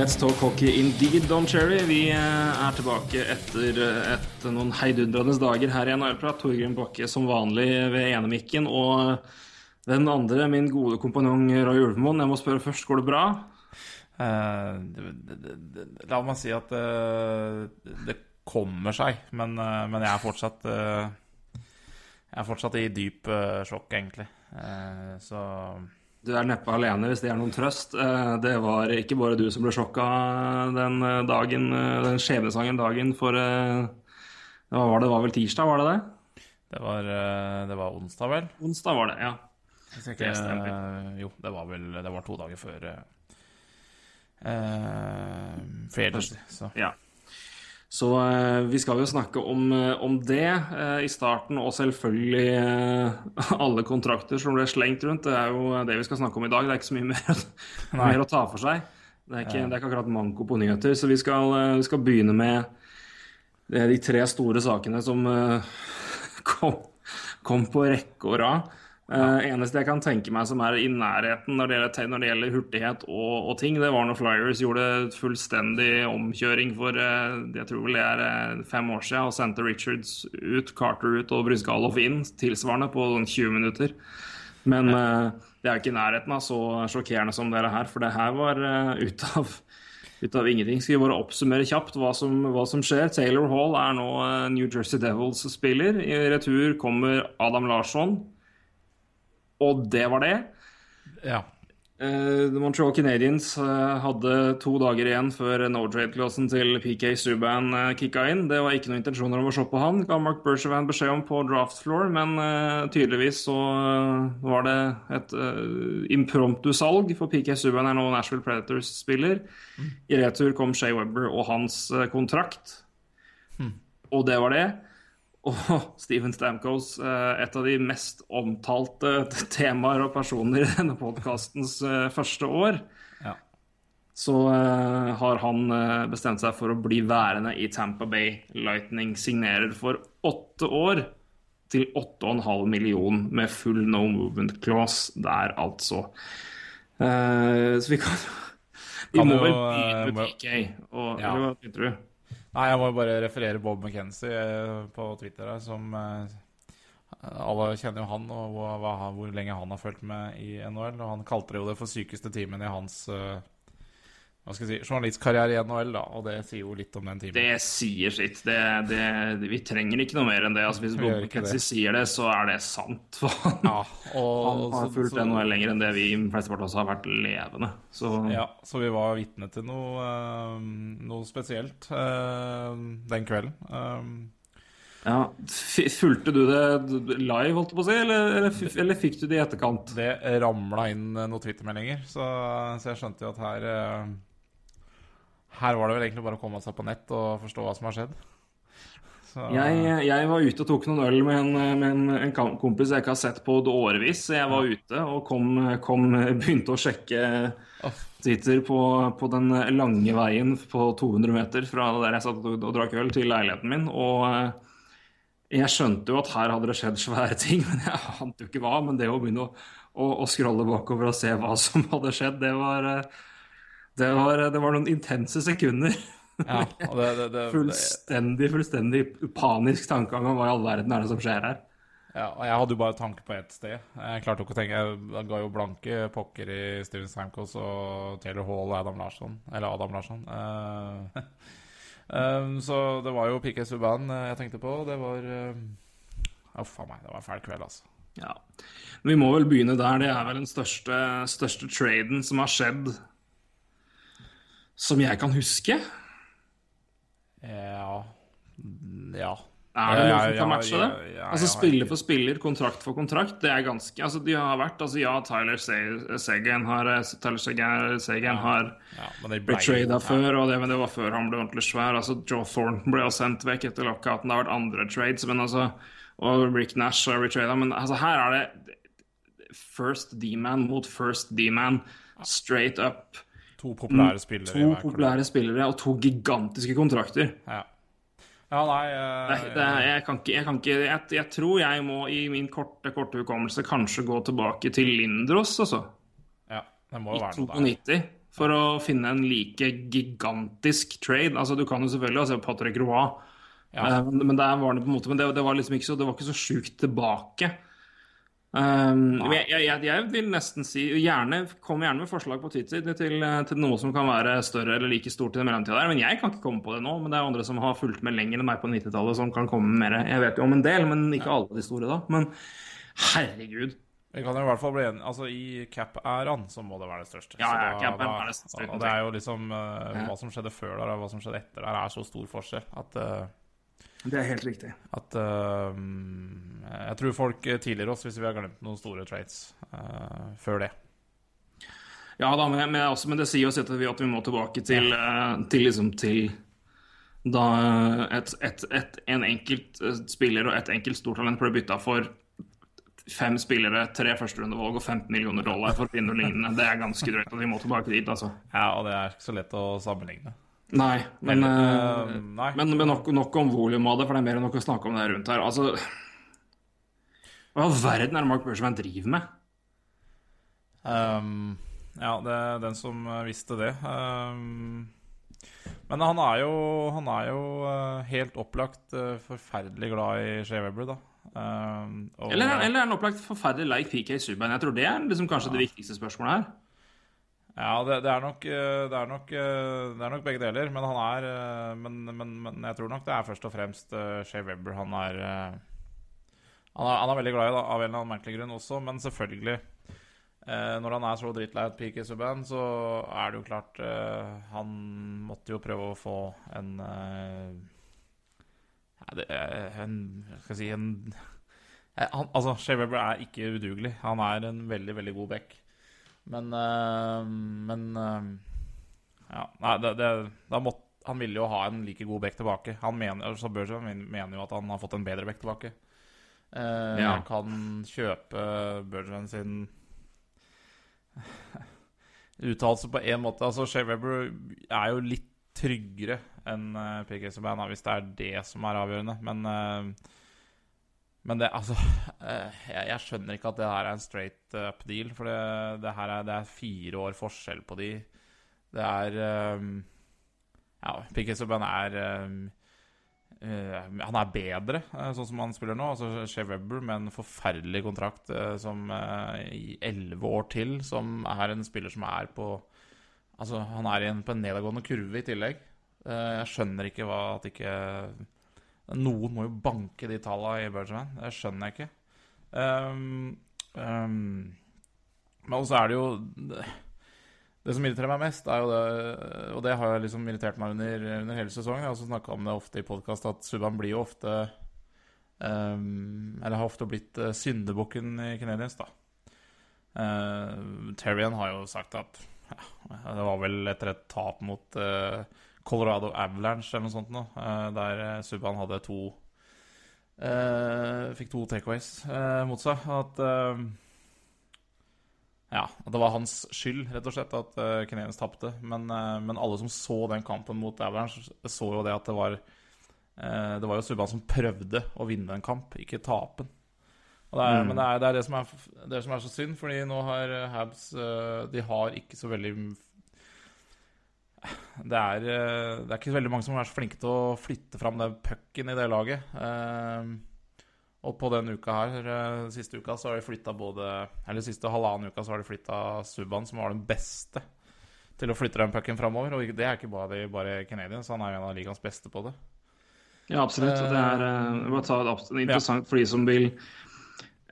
Let's talk hockey indeed, Don Cherry. Vi eh, er tilbake etter etter noen heidundrende dager her i NR-prat. Torgrim Bakke som vanlig ved enemikken. Og den andre, min gode kompanjong Roy Ulvemoen. Jeg må spørre først, går det bra? Eh, det, la meg si at uh, det kommer seg, men, uh, men jeg er fortsatt eh, Jeg er fortsatt i dyp eh, sjokk, egentlig. Eh, så Du er neppe alene, hvis det er noen trøst. Eh, Det var ikke bare du som ble sjokka den eh, dagen, eh, den skjebnesangen dagen for Hva var det? Var vel tirsdag, var det det? det var, det var onsdag, vel? Onsdag var det, ja. Ikke, Det eh, jo, det var vel Det var to dager før uh, Fair så Ja. Så eh, vi skal jo snakke om, eh, om det eh, i starten, og selvfølgelig eh, alle kontrakter som ble slengt rundt. Det er jo det vi skal snakke om i dag. Det er ikke så mye mer, mer å ta for seg. Det er ikke, det er ikke akkurat manko på nyheter. Så vi skal, eh, vi skal begynne med de tre store sakene som eh, kom, kom på rekke og rad. Eh, eneste jeg kan tenke meg som er i nærheten når det gjelder, når det gjelder hurtighet og, og ting, det var når Flyers gjorde fullstendig omkjøring for uh, jeg tror vel det er uh, fem år siden og sendte Richards ut, Carter ut og Brysgalov inn tilsvarende på sånn 20 minutter. Men det er jo ikke i nærheten av så sjokkerende som dere her, for det her var ut av ut av ingenting. Skal vi bare oppsummere kjapt hva som, hva som skjer. Taylor Hall er nå New Jersey Devils-spiller. I retur kommer Adam Larsson. Og det var det. Ja. Uh, Montreal Canadiens eh, hadde to dager igjen før no trade-klassen til PK Subban uh, kicka inn. Det var ikke noen intensjoner om å se på han, ga Mark Bergevin beskjed om på draft floor, men uh, tydeligvis så eh, var det et impromptu salg, for PK Subban er nå Nashville Predators-spiller. I retur kom Shea Webber og hans eh, kontrakt, og det var det. Og Steven Stamkos, eh, et av de mest omtalte temaer og personer i denne podkastens første år, Ja. så eh, har han eh, bestemt seg for å bli værende i Tampa Bay Lightning. Signerer for åtte år til 8,5 million med full no movement clause der, altså. Eh, så vi kan Vi må vel eh, begynne med PK. Og, Ja. hva tenkte du? Nei, jeg må jo bare referere Bob McKenzie eh, på Twitter her, som eh, Alle kjenner jo han, og hva, hvor lenge han har fulgt med i NHL. Og han kalte det jo det for sykeste timen i hans eh, hva skal jeg si, journalistkarriere i NHL, da. Og det sier jo litt om den timen. Det sier sitt. Det, det, vi trenger ikke noe mer enn det. Altså, hvis Vi Bob McKenzie sier det, så er det sant. Han, Ja, og, han har fulgt så- NHL lenger enn det vi flesteparten også har vært levende. Så Ja, så vi var vitne til noe, eh, noe spesielt eh, den kvelden. Eh, ja. Fulgte du det live, holdt jeg på å si, eller, eller, eller fikk du det i etterkant? det ramla inn noen Twitter-meldinger, så, så jeg skjønte jo at her Her var det vel egentlig bare å komme seg på nett og forstå hva som har skjedd. Så, Jeg, jeg var ute og tok noen øl med en, med en, en kompis jeg ikke har sett på årevis. Så jeg var ute og kom, kom, begynte å sjekke Twitter på, på den lange veien på 200 meter fra der jeg satt og, og drakk øl, til leiligheten min. Og eh, jeg skjønte jo at her hadde det skjedd svære ting, men jeg ante jo ikke hva. Men det å begynne å, å, å scrolle bakover og se hva som hadde skjedd, det var, eh, det var, det var noen intense sekunder. ja, det, det, Fullstendig, fullstendig panisk tankegang om hva i all verden er det som skjer her. ja, og jeg hadde jo bare tanke på ett sted. Jeg klarte jo ikke å tenke Jeg ga jo blanke pokker i Steven Stamkos og Taylor Hall og Adam Larsson. Eller Adam Larsson. Uh, um, så det var jo PK Subhaan eh, jeg tenkte på. Det var uh, faen meg, det var en fæl kveld, altså. Ja. Men vi må vel begynne der. Det er vel den største, største traden som har skjedd som jeg kan huske. Ja Ja. Er det noen som kan matche det? ja, ja, altså Spiller for spiller, kontrakt for kontrakt, det er ganske Altså, de har vært Altså, ja, Tyler Sagan har eh, Tyler Seguin, Seguin har Ja, men det ble ble trada før, og det, men det var før han ble ordentlig svær. Altså, Joe Thornton ble jo sendt vekk etter lockouten. Det har vært andre trades, men altså Og Rick Nash har retrada, men altså, her er det first D-man mot first D-man. Straight up. To populære spillere. To populære spillere og to gigantiske kontrakter. Ja. ja, nei Det, eh, det, er- jeg kan ikke, jeg, kan ikke jeg, jeg tror jeg må i min korte korte hukommelse kanskje gå tilbake til Lindros, altså. Ja, det må jo være noe der. 92. For å finne en like gigantisk trade. Altså, du kan jo selvfølgelig se på Patrick Roy, Ja. uh, men, men var det på en måte Men det, det var liksom ikke så, det var ikke så sjukt tilbake. Um, jeg, jeg, jeg, vil nesten si gjerne, Kom gjerne med forslag på Twitter til, til noe som kan være større eller like stort i mellomtida der. Men jeg kan ikke komme på det nå. Men det er andre som har fulgt med lenger enn meg på 90-tallet, som kan komme med mer. Jeg vet jo om en del, men ikke alle de store da. Men herregud. Vi kan jo i hvert fall bli enige Altså, i cap-æraen så må det være det største. Ja, ja, cap-æraen da- er det største, Og det er jo liksom uh, Hva som skjedde før der, og hva som skjedde etter der, er så stor forskjell at eh, Det er helt riktig. at uh, Jeg tror folk tilgir oss hvis vi har glemt noen store trades uh, før det. Ja da, men, men, også, men det sier oss at vi, at vi må tilbake til, uh, til liksom til da et, et, et, en enkelt spiller og et enkelt stortalent ble bytta for fem spillere, tre førsterundevalg og 15 millioner dollar for å finne noe lignende. Det er ganske drøyt, og vi må tilbake dit, altså. Ja, og det er ikke så lett å sammenligne. Nei, men, eh, nei. men, men nok, nok om volumet av det, for det er mer enn nok å snakke om det rundt her. Altså Hva i all verden er det Mark Bergerman driver med? Um, ja, det er den som eh, visste det. Um, men han er jo, han er jo eh, helt opplagt forferdelig glad i Shea Weber, da. Um, og- Eller, eller er han opplagt forferdelig like PK Subhaan? Jeg tror det er liksom kanskje det viktigste spørsmålet her. Ja, det, det, er nok, eh, det, er nok, eh, det er nok begge deler. Men er eh, men, men, men jeg tror nok det er først og fremst Shea Weber han han er, han er veldig glad i, da, av en eller annen merkelig grunn også, men selvfølgelig Når han er så drittlei av PK subband, så er det jo klart Han måtte jo prøve å få en en Skal jeg si en han, Altså, Shea Weber er ikke udugelig. Han er en veldig, veldig god back. Men øh, Men øh, Ja, nei, det, det måtte, Han ville jo ha en like god back tilbake. Han mener, så Berger mener jo at han har fått en bedre back tilbake. Uh, Ja. Kan kjøpe Bergerman sin uttalelse på én måte. Altså, Shea Weber er jo litt tryggere enn uh, PK Subhaan, hvis det er det som er avgjørende. Men eh, men det, altså eh, jeg, jeg skjønner ikke at det her er en straight up deal. For det, det her er, det er fire år forskjell på de. Det er um, Ja, Piquet er um, uh, Han er bedre, eh, sånn som han spiller nå. Altså Shea Webber med en forferdelig kontrakt uh, som uh, i elleve år til, som er en spiller som er på Altså, han er på en nedadgående kurve i tillegg. Eh, jeg skjønner ikke hva at ikke noen må jo banke de tallene i Bergerman. Det skjønner jeg ikke. Um, um, men også er det jo det, det som irriterer meg mest, er jo det Og det har jeg liksom irritert meg under, under hele sesongen. Jeg har også snakka om det ofte i podkast, at Subhaan blir jo ofte um, Eller har ofte blitt uh, syndebukken i Canadiens, da. Uh, Terrian har jo sagt at ja, Det var vel etter et tap mot uh, Colorado Avalanche eller noe sånt nå, eh, der uh, Subhaan hadde to eh, Fikk to takeaways eh, mot seg. At eh, Ja, at det var hans skyld, rett og slett, at uh, Canadiens tapte. Men, eh, men alle som så den kampen mot Avalanche, så jo det at det var eh, Det var jo Subhaan som prøvde å vinne en kamp, ikke tape den. Det er, Men det er, det er det, som er, det som er så synd, fordi nå har eh, Habs eh, De har ikke så veldig det er, eh, det er ikke veldig mange som er så flinke til å flytte fram den pucken i det laget. Eh, og på den uka her, eh, siste uka, så har de flytta både Eller siste halvannen uka så har de flytta Subhaan, som var den beste til å flytte den pucken framover. Og det er ikke bare, bare Canadians, han er jo en av ligaens beste på det. Ja, absolutt. Det er det absolutt interessant for de som vil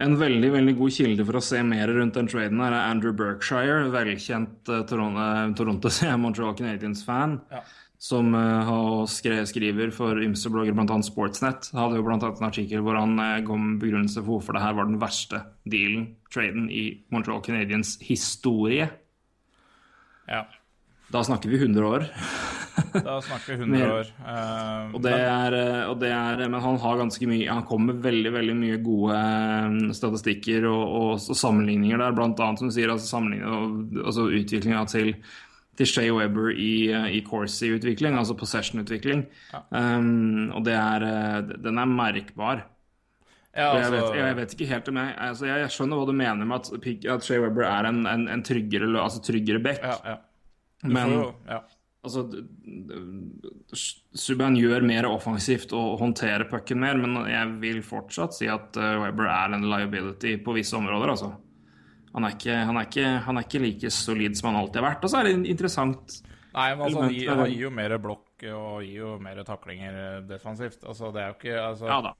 En veldig veldig god kilde for å se mer rundt den traden her er Andrew Berkshire, velkjent uh, Toronto, Montreal Canadiens-fan. Ja. som uh, har skre, skriver for ymse blogger, bl.a. Sportsnett, hadde jo bl.a. en artikkel hvor han uh, kom med begrunnelse for hvorfor det her var den verste dealen, traden, i Montreal Canadiens historie. Ja. Da snakker vi 100 år. Da snakker vi 100 år. Uh, og, det er, og det er, men han har ganske mye Han kommer med veldig veldig mye gode statistikker og, og, og sammenligninger der, annet som du sier, altså, altså utviklinga til til Shay Weber i, i Corsi-utvikling, altså possession-utvikling. Ja. Um, og det er, den er merkbar. Ja, altså... jeg, vet, jeg, vet, ikke helt om jeg altså Jeg skjønner hva du mener med at, at Shay Weber er en, en, en tryggere, altså tryggere back. Ja, Men jo, altså Subhaan gjør mer offensivt og håndterer pucken mer, men jeg vil fortsatt si at Weber er en liability på visse områder, altså. Han er, ikke, han, er ikke, han er, ikke, like solid som han alltid har vært. Og så er det interessant Nei, men altså, han, gir, han gir jo mer blokk og gir jo mer taklinger defensivt. Altså, det er jo ikke altså, Ja da.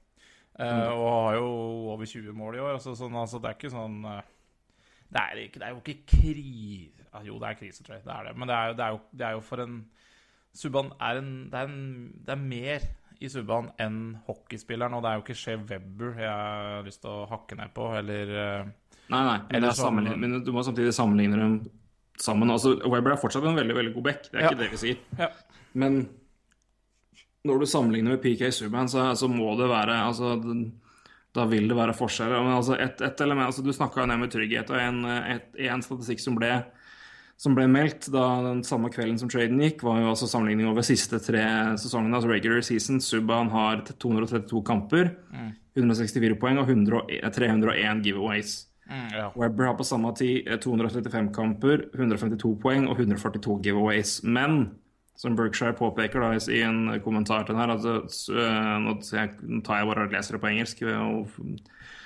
Uh, og har jo over 20 mål i år. Altså, sånn, altså, det er ikke sånn det, er ikke, det, er jo ikke krise ah, Jo, det er krise, tror jeg. Det er det. Men det er, det er, jo, det er jo, for en Subhaan er en det, er en det er mer i Subhaan enn hockeyspilleren. Og det er jo ikke Shea Webber jeg har lyst til å hakke ned på, eller uh, Nei, nei, men, som, men, du må samtidig sammenligne dem sammen. Altså, Weber er fortsatt en veldig veldig god back, det er ja. ikke det vi sier. Ja. Men når du sammenligner med PK Subhaan, så, så, må det være altså, Da vil det være forskjeller. Men altså, et, et element, altså, du snakka jo ned med trygghet, og en, et, en statistikk som ble, som ble meldt da den samme kvelden som traden gikk, var jo altså sammenligning over siste tre sesongene, altså regular season. Subhaan har 232 kamper, mm. 164 poeng og 100, 301 giveaways. Mm, ja. Webber har på samme tid 235 eh, kamper, 152 poeng og 142 giveaways. Men som Berkshire påpeker da, i en kommentar til den her altså, nå, tar jeg bare og leser det på engelsk. Og,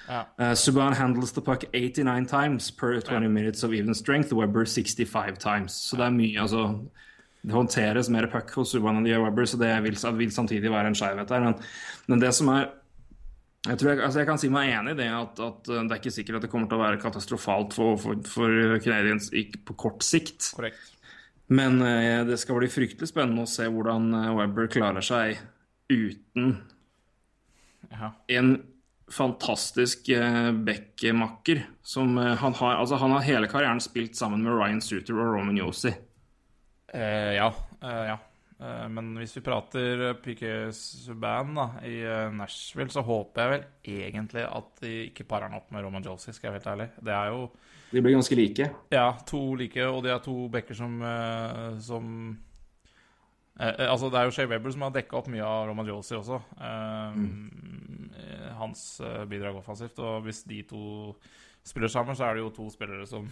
ja. uh, Subhaan handles the puck 89 times per 20 ja. minutes of even strength. Webber 65 times. Så det er mye, altså det håndteres mer puck hos Subhaan enn de gjør Webber, så det vil, vil samtidig være en skjevhet der. Men, men det som er jeg, tror jeg, altså jeg kan si meg enig i det at, at, det er ikke sikkert at det kommer til å være katastrofalt for, for, for Canadiens på kort sikt. Korrekt. Men eh, det skal bli fryktelig spennende å se hvordan Weber Webber klarer seg uten ja. en fantastisk eh, backmakker som eh, han har Altså, han har hele karrieren spilt sammen med Ryan Suter og Roman Yosi. Eh, ja. Eh, ja. Eh, men hvis vi prater eh, band da, i Nashville, så håper jeg vel egentlig at de ikke parer han opp med Roman Josie, skal jeg være helt ærlig. Det er jo De blir ganske like? Ja, to like, og de er to backer som, som eh, Altså, det er jo Shay Webber som har dekka opp mye av Roman Josie også. Eh, mm. Hans bidrag offensivt. Og hvis de to spiller sammen, så er det jo to spillere som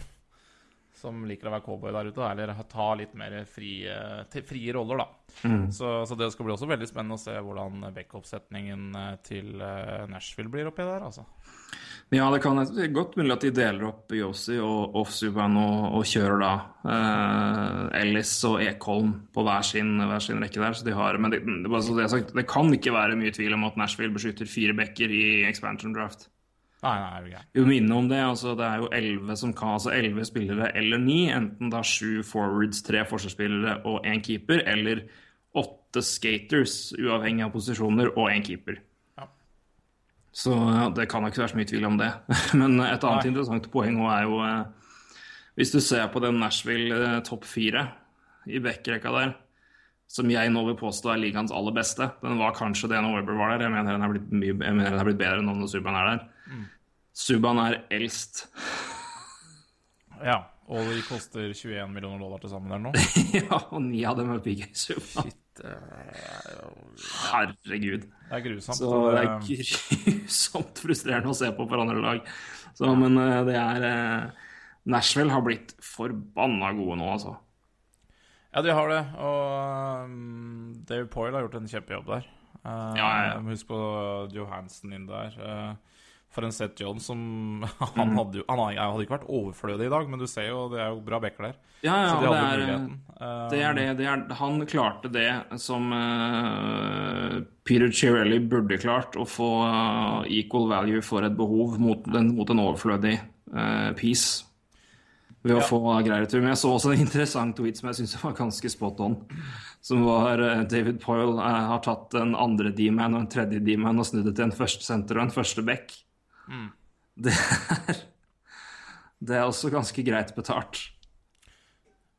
som liker å være cowboy der ute, eller ta litt mer frie, frie roller, da. Mm. Så, så, det skal bli også veldig spennende å se hvordan backup-setningen eh, til eh, Nashville blir oppi der, altså. Ja, det kan det godt mulig at de deler opp Yossi og Offsuban og, og kjører da eh, Ellis og Ekholm på hver sin, hver sin, rekke der. Så de har, men det, det, sagt, det, kan ikke være mye tvil om at Nashville beskytter fire backer i expansion draft. Nei, nei, okay. Jo, minne om det. altså Det er jo elleve som kan, altså elleve spillere eller ni. Enten da sju forwards, tre forsvarsspillere og én keeper, eller åtte skaters, uavhengig av posisjoner, og én keeper. Så ja, det kan ikke være så mye tvil om det. Men et annet nei. interessant poeng òg er jo eh, Hvis du ser på den Nashville eh, topp fire i backrekka der, som jeg nå vil påstå er ligaens aller beste. Den var kanskje det når Webber var der. Jeg mener den er blitt, mye, jeg mener den er blitt bedre nå når Subhaan er der. Mm. Subhaan er eldst. ja, og de koster 21 millioner dollar til sammen der nå. ja, og ni av dem er PK Subhaan. Herregud. Det er grusomt. Så det er grusomt frustrerende å se på for andre lag. Så, men eh, det er eh, Nashville har blitt forbanna gode nå, altså. Ja, de har det. Og um, Dave Poyle har gjort en kjempejobb der. Ja, ja. Husk på Johansen inn der. Uh, for en Seth Jones som Han, mm. hadde jo, han hadde ikke vært overflødig i dag, men du ser jo det er jo bra backer der. Ja, ja, de det, er, uh, det er det. det er, han klarte det som uh, Peter Chirelli burde klart, å få uh, equal value for et behov mot, den, mot en overflødig piece ved å ja. få greier. Men jeg så også en interessant tweet som jeg syns var ganske spot on. som var David Poyle har tatt en andre D-man og en tredje D-man og snudd det til en første senter og en første back. Det er Det er også ganske greit betalt,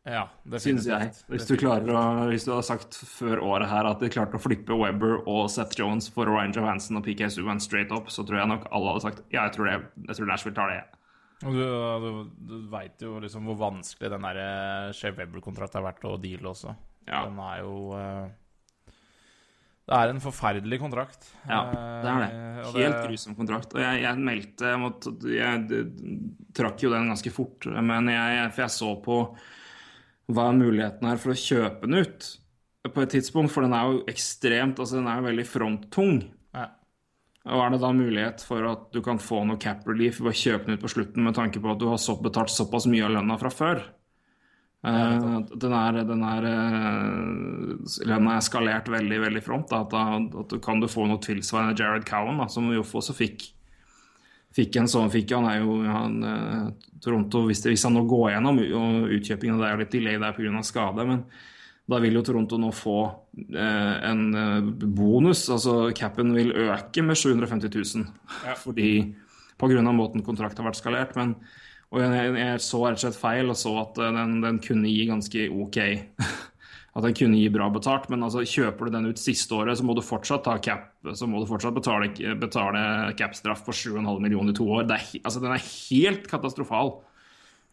Ja, syns jeg. Hvis du å Hvis du har sagt før året her at de klarte å flippe Webber og Seth Jones for Ryan Johansen og PK Subhaan straight up, så tror jeg nok alle hadde sagt ja, jeg tror, det, jeg tror Nashville tar det. Og du, du, du veit jo liksom hvor vanskelig den der eh, Shea Webber-kontrakten har vært å deale også. Ja. Den er jo eh, Det er en forferdelig kontrakt. Ja, det er det. Eh, Helt grusom kontrakt. Og jeg, jeg meldte jeg, måtte, jeg, trakk jo den ganske fort, men jeg, jeg, for jeg så på hva er muligheten her for å kjøpe den ut på et tidspunkt, for den er jo ekstremt Altså, den er jo veldig fronttung. Ja. Og er det da mulighet for at du kan få noe cap relief ved å kjøpe den ut på slutten, med tanke på at du har så betalt såpass mye av lønna fra før? Eh, den er, den er eh, Lønna er skalert veldig veldig front. Da, at, da, at du kan du få noe tilsvarende Jared Cowan, da, som jo også fikk Fikk en sånn, fikk Han er jo han, eh, Toronto hvis, det, hvis han nå går gjennom utkjøpingen Det er jo litt delay der pga. skade, men da vil jo Toronto nå få eh, en eh, bonus. Altså capen vil øke med 750 000 fordi pga. måten kontrakten har vært skalert. Men, og jeg, jeg så rett og slett feil og så at eh, den, den kunne gi ganske OK. At den kunne gi bra betalt, men altså, kjøper du den ut siste året, så må du fortsatt ta cap, så må du fortsatt betale, betale cap-straff på 7,5 millioner i to år. Er, altså, den er helt katastrofal.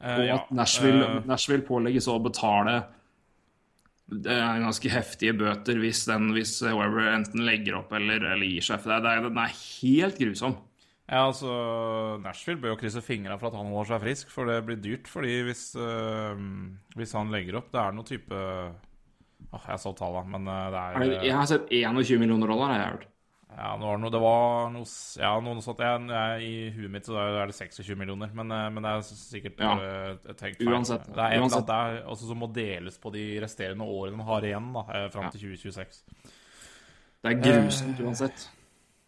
Eh, Og at Nashville, eh, Nashville pålegges å betale det er ganske heftige bøter hvis, den, hvis Weber enten legger opp eller, eller gir seg. For det det er, den er helt grusom. Ja, altså Nashville bør jo krysse fingra for at han holder seg frisk, for det blir dyrt. Fordi hvis, øh, hvis han legger opp Det er noe type Åh, Jeg så tallene, men øh, det Er Jeg har sett 21 millioner dollar, har jeg hørt. Ja, nå var det noe, det var noe Ja, noe sånt jeg, jeg, I huet mitt så er det 26 millioner, men, øh, men det er sikkert Ja. et feil. Uansett. Det er et der også som må deles på de resterende årene man har igjen, da, fram ja. til 2026. Det er grusomt uansett.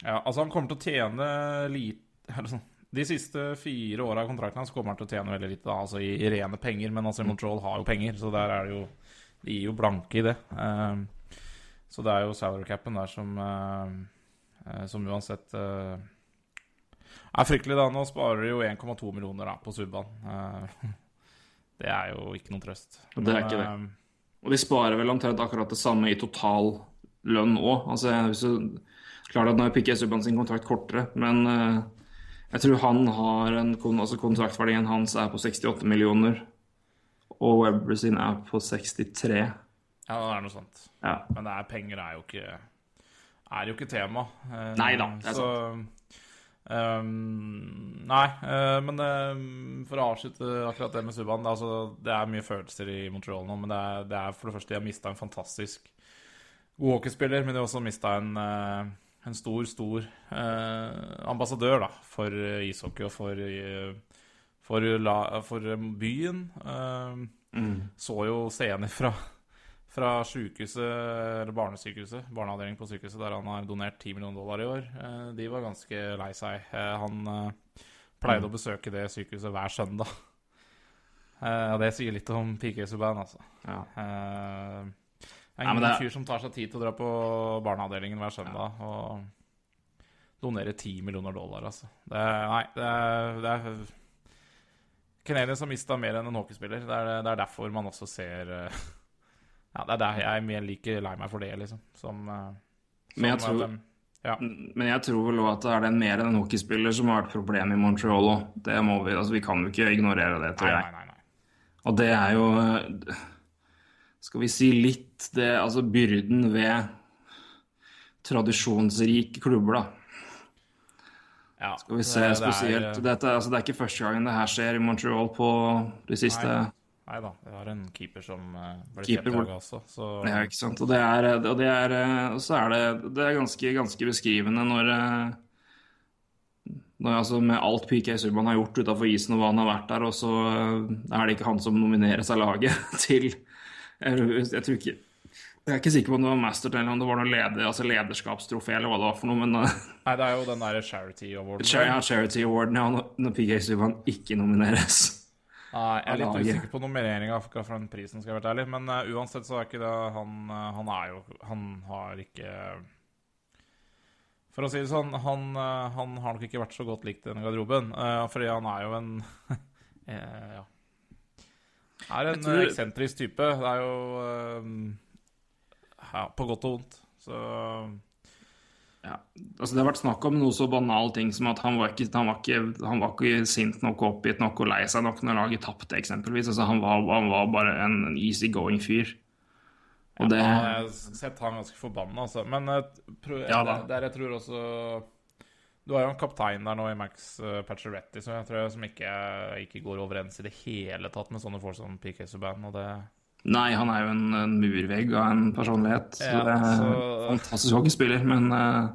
Ja, altså han kommer til å tjene lite sånn, De siste fire åra av kontrakten hans kommer han til å tjene veldig lite, da, altså i, i rene penger. Men altså Montreal har jo penger, så der er det jo De gir jo blanke i det. Ehm, så det er jo salary capen der som uh, Som uansett eh, er fryktelig, da. Nå sparer de jo 1,2 millioner da, på Subban. Det er jo ikke noen trøst. Det er ikke det. ehm, Og de sparer vel omtrent akkurat det samme i total lønn òg. Altså, hvis du Klart at nå er Piquet Subban sin kontrakt kortere, men eh, jeg tror han har en altså kontraktverdien hans er på 68 millioner, og Webber sin er på 63. Ja, det er noe sånt. Ja. Men det er, penger er jo ikke Er jo ikke tema. Eh, Nei da, det er så, ehm, Nei, eh, men eh, for å avslutte akkurat det med Subhaan det, altså, det er mye følelser i Montreal nå, men det er, det er for det første De har mista en fantastisk god hockeyspiller, men de har også mista en, eh, en stor, stor eh, ambassadør da, for eh, ishockey og for, eh, for, la, for byen. Eh, Så jo scener fra fra sykehuset, eller barnesykehuset, barneavdelingen på sykehuset, der han har donert 10 millioner dollar i år. Eh, De var ganske lei seg. Eh, Han eh, pleide å besøke det sykehuset hver søndag. Eh, Og det sier litt om PK Subhaan, altså. Ja. Eh, Det er ingen Nei, en det fyr som tar seg tid til å dra på barneavdelingen hver søndag og donere 10 millioner dollar, altså. Det er, nei, det er, det er Canadiens har mista mer enn en hockeyspiller. Det er, det er derfor man også ser eh, Ja, det er der jeg er mer like lei meg for det, liksom. Som, som Men jeg tror- den, ja. Men jeg tror vel òg at det er den mer enn en hockeyspiller som har vært problemet i Montreal òg. Vi Altså, vi kan jo ikke ignorere det, tror jeg. nei, nei. nei. Og det er jo eh, Skal vi si litt det Altså byrden ved tradisjonsrike klubber, da. Ja, Skal vi se det- det er, spesielt eh, Dette, altså, Det er ikke første gangen det her skjer i Montreal på de siste Nei. Nei da, vi har en keeper som uh, ble Keeper kjent i dag også, så Ja, ikke sant. Og det er, og det er, og så er det, det er ganske, ganske beskrivende når, eh, når altså Med alt PK Subhaan har gjort utafor isen og hva han har vært der, og så eh, er det ikke han som nomineres av laget til Jeg, jeg tror ikke Jeg er ikke sikker på om det var Master eller om det var noe leder, altså lederskapstrofé eller hva det var for noe, men eh, Nei, det er jo den derre charity awarden. Char- ja, Charity Awarden ja, når- PK Subhaan ikke nomineres. Nei, jeg er litt usikker på nomineringa for den prisen, skal jeg være ærlig. Men uh, uansett så er ikke det Han, eh, han er jo Han har ikke For å si det sånn, han, han har nok ikke vært så godt likt i denne garderoben. uh, fordi han er jo en Ja. Er en tror- eh, eksentrisk type. Det er jo eh, Ja, på godt og vondt. Så Ja, altså Det har vært snakk om noe så banal ting som at han var ikke, han var ikke, han var ikke sint nok, oppgitt nok og lei seg nok når laget tapte, eksempelvis. Altså, han, var, han var bare en easygoing fyr. Og det jeg har sett han ganske forbanna, altså. Men eh, pro Ja der, der jeg tror også Du har jo en kaptein der nå i Max Pacioretti, Pacioretty så jeg tror som ikke, ikke går overens i det hele tatt med sånne folk som PK Subban. Og det Nei, han er jo en, en murvegg av en personlighet. Så Ja, det er så- Fantastisk hockeyspiller, men uh...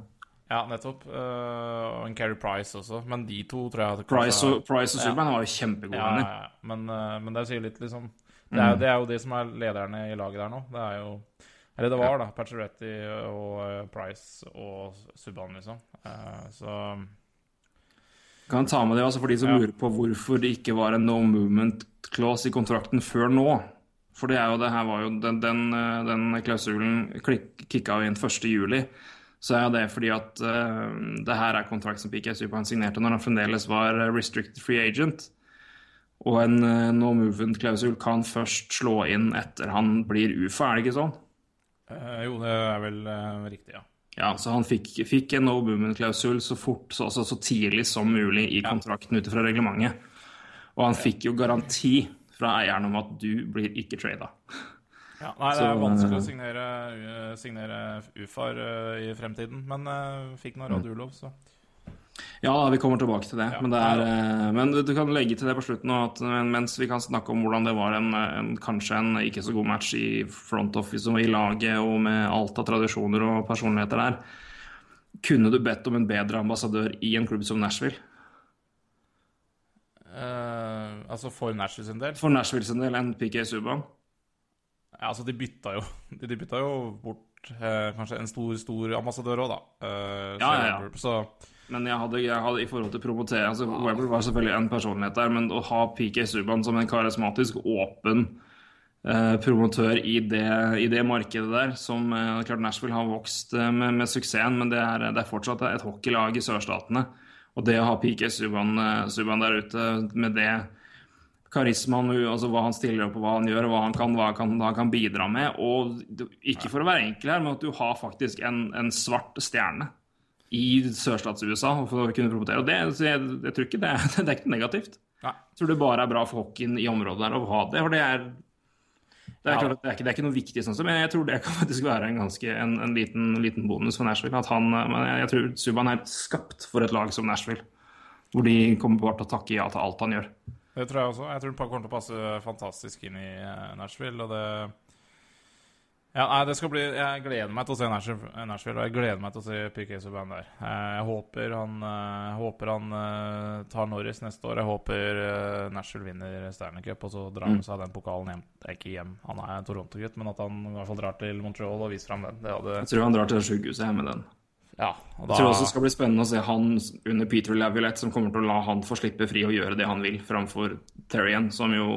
Ja, nettopp. Uh, og en Carey Price også. Men de to tror jeg at Price kanskje- og, Price og Ja. Subban var jo kjempegode ja, venner. ja, ja. Men, uh, men det sier litt, liksom det Mm. er, det er jo de som er lederne i laget der nå. Det er jo Eller det var, da. Pacioretty og eh, Price og Subban, liksom. Eh, så Kan ta med det altså for de som Ja. lurer på hvorfor det ikke var en no movement clause i kontrakten før nå. For det er jo det her var jo den, den, eh, den klausulen kicka jo inn 1. juli. Så er jo det fordi at uh, det her er kontrakt som PK Subhaan signerte når han fremdeles var restricted free agent. Og en uh, no movement-klausul kan først slå inn etter han blir UFA, er det ikke sånn? Eh, Jo, det er vel eh, riktig, ja. Ja, så han fikk, fikk en no movement-klausul så fort, så, altså, så tidlig som mulig i kontrakten ut fra reglementet. Og han fikk jo garanti fra eieren om at du blir ikke trada. Ja, nei, det er vanskelig å eh, signere, uh, signere UFAR i fremtiden, men uh, fikk noe Radulov, så Ja, vi kommer tilbake til det. Ja. Men, det er, eh, men du kan legge til det på slutten at mens vi kan snakke om hvordan det var en, en, kanskje en ikke så god match i front office og i laget og med alt av tradisjoner og personligheter der, kunne du bedt om en bedre ambassadør i en klubb som Nashville? Uh, Altså for Nashville sin del For Nashville sin del enn PK Subhaan? ja, Altså, de bytta jo De, de bytta jo bort eh, kanskje en stor, stor ambassadør òg, da. Eh, Ja, ja, ja. Så Men jeg hadde, jeg hadde i forhold til promotere altså Weber var selvfølgelig en personlighet der, men å ha PK Subhaan som en karismatisk, åpen eh, promotør i det, i det markedet der, som eh, klart Nashville har vokst eh, med, med suksessen, men det er, det er fortsatt et hockeylag i sørstatene. Og det å ha PK Subhaan eh, der ute med det karismaen, altså hva han stiller opp hva han gjør, hva han kan, hva han kan, hva han kan bidra med. Og ikke for å være enkel her, men at du har faktisk en, en svart stjerne i sørstats-USA for å kunne promotere. Og det, jeg, jeg tror ikke det, det er ikke negativt. Nei. Jeg tror det bare er bra for hockeyen i området der å ha det. For det er, det er, klart det, er ikke, det er ikke noe viktig, sånn, men jeg tror det kan faktisk være en, ganske, en, en liten, liten bonus for Nashville. At han, men jeg, jeg tror Subhaan er skapt for et lag som Nashville. Hvor de kommer bare til å takke ja til alt han gjør. Det tror jeg også. Jeg tror han kommer til å passe fantastisk inn i eh, Nashville, og det Ja, nei, det skal bli Jeg gleder meg til å se Nashville, Nashville og jeg gleder meg til å se PK Subhaan der. Eh, Jeg håper han, eh, jeg håper han eh, tar Norris neste år. Jeg håper Nashville vinner Stanley Cup, og så drar han mm. seg den pokalen hjem. Ikke hjem, han er Toronto-gutt, men at han i hvert fall drar til Montreal og viser fram den. Det hadde Jeg tror han drar til sykehuset hjemme, med den. Ja. Og Jeg tror også det skal bli spennende å se han under Peter Laviolette, som kommer til å la han få slippe fri og gjøre det han vil, framfor Terrien, som jo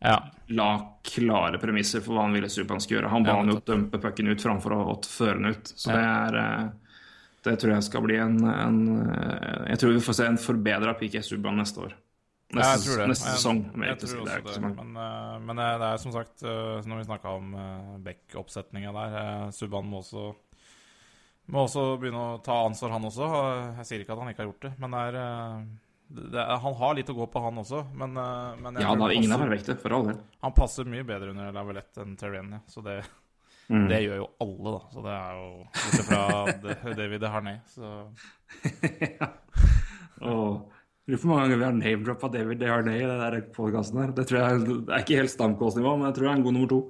ja. la klare premisser for hva han ville Subhaan skulle gjøre. Han ba Ja, han jo dumpe pucken ut framfor å, føre den ut. Så det er eh, Det tror jeg skal bli en, en eh, Jeg tror vi får se en forbedra PK Subhaan neste år. Ja, jeg Neste, tror det. neste Jeg- sesong. Jeg, til tror også det. Men, eh, men det er som sagt, når vi snakka om Beck-oppsetninga der Subhaan må også må også begynne å ta ansvar, han også. Jeg sier ikke at han ikke har gjort det, men det er, er, han har litt å gå på, han også. Men, eh, men jeg Ja han det ingen er perfekte, for all del. Han passer mye bedre under Lavalette enn Terrien. Så det, Mm. det gjør jo alle, da. Så det er jo bortsett fra David Harney, så Og Lurer på hvor mange ganger vi har name-droppa David Harney i den der podkasten her. Det tror jeg det er ikke helt stamkåsnivå, men jeg tror jeg er en god nummer to.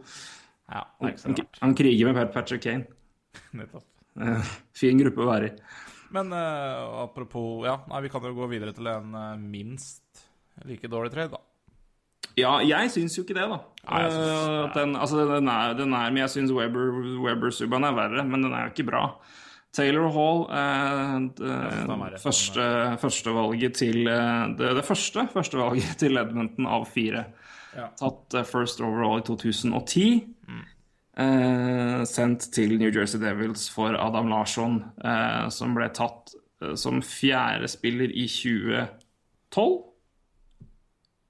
ja, Han, han kriger med Patrick Kane. Nettopp. Eh, fin gruppe å være i. Men uh, apropos Ja, nei, vi kan jo gå videre til en uh, minst like dårlig trade, da. Ja, jeg syns jo ikke det, da. Nei, jeg syns- Eh, den, altså, den, er, den er Men jeg syns Weber, Weber er verre, men den er jo ikke bra. Taylor Hall, eh, første, førstevalget til det, det første førstevalget til Edmonton av fire. Ja. Tatt first overall i 2010. Eh, sendt til New Jersey Devils for Adam Larsson, eh, som ble tatt eh, som fjerde spiller i 2012.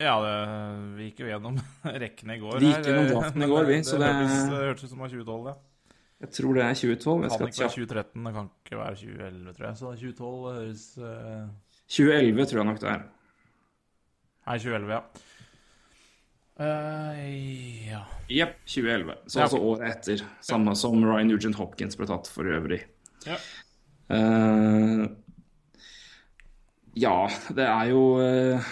Ja, det, vi gikk jo gjennom rekkene i går. Vi gikk gjennom draften i går, vi, så det, det- hørtes, ut som det var 2012, ja. Jeg tror det er 2012. Jeg Det kan ikke være 2013, det kan ikke være 2011, tror jeg. Så 2012 høres uh... 2011 tror jeg nok det er. Nei, 2011, ja. Eh, ja. Jepp, 2011. Så Ja. altså året etter. Samme som Ryan Nugent Hopkins ble tatt for øvrig. Ja. Uh, ja, det er jo uh,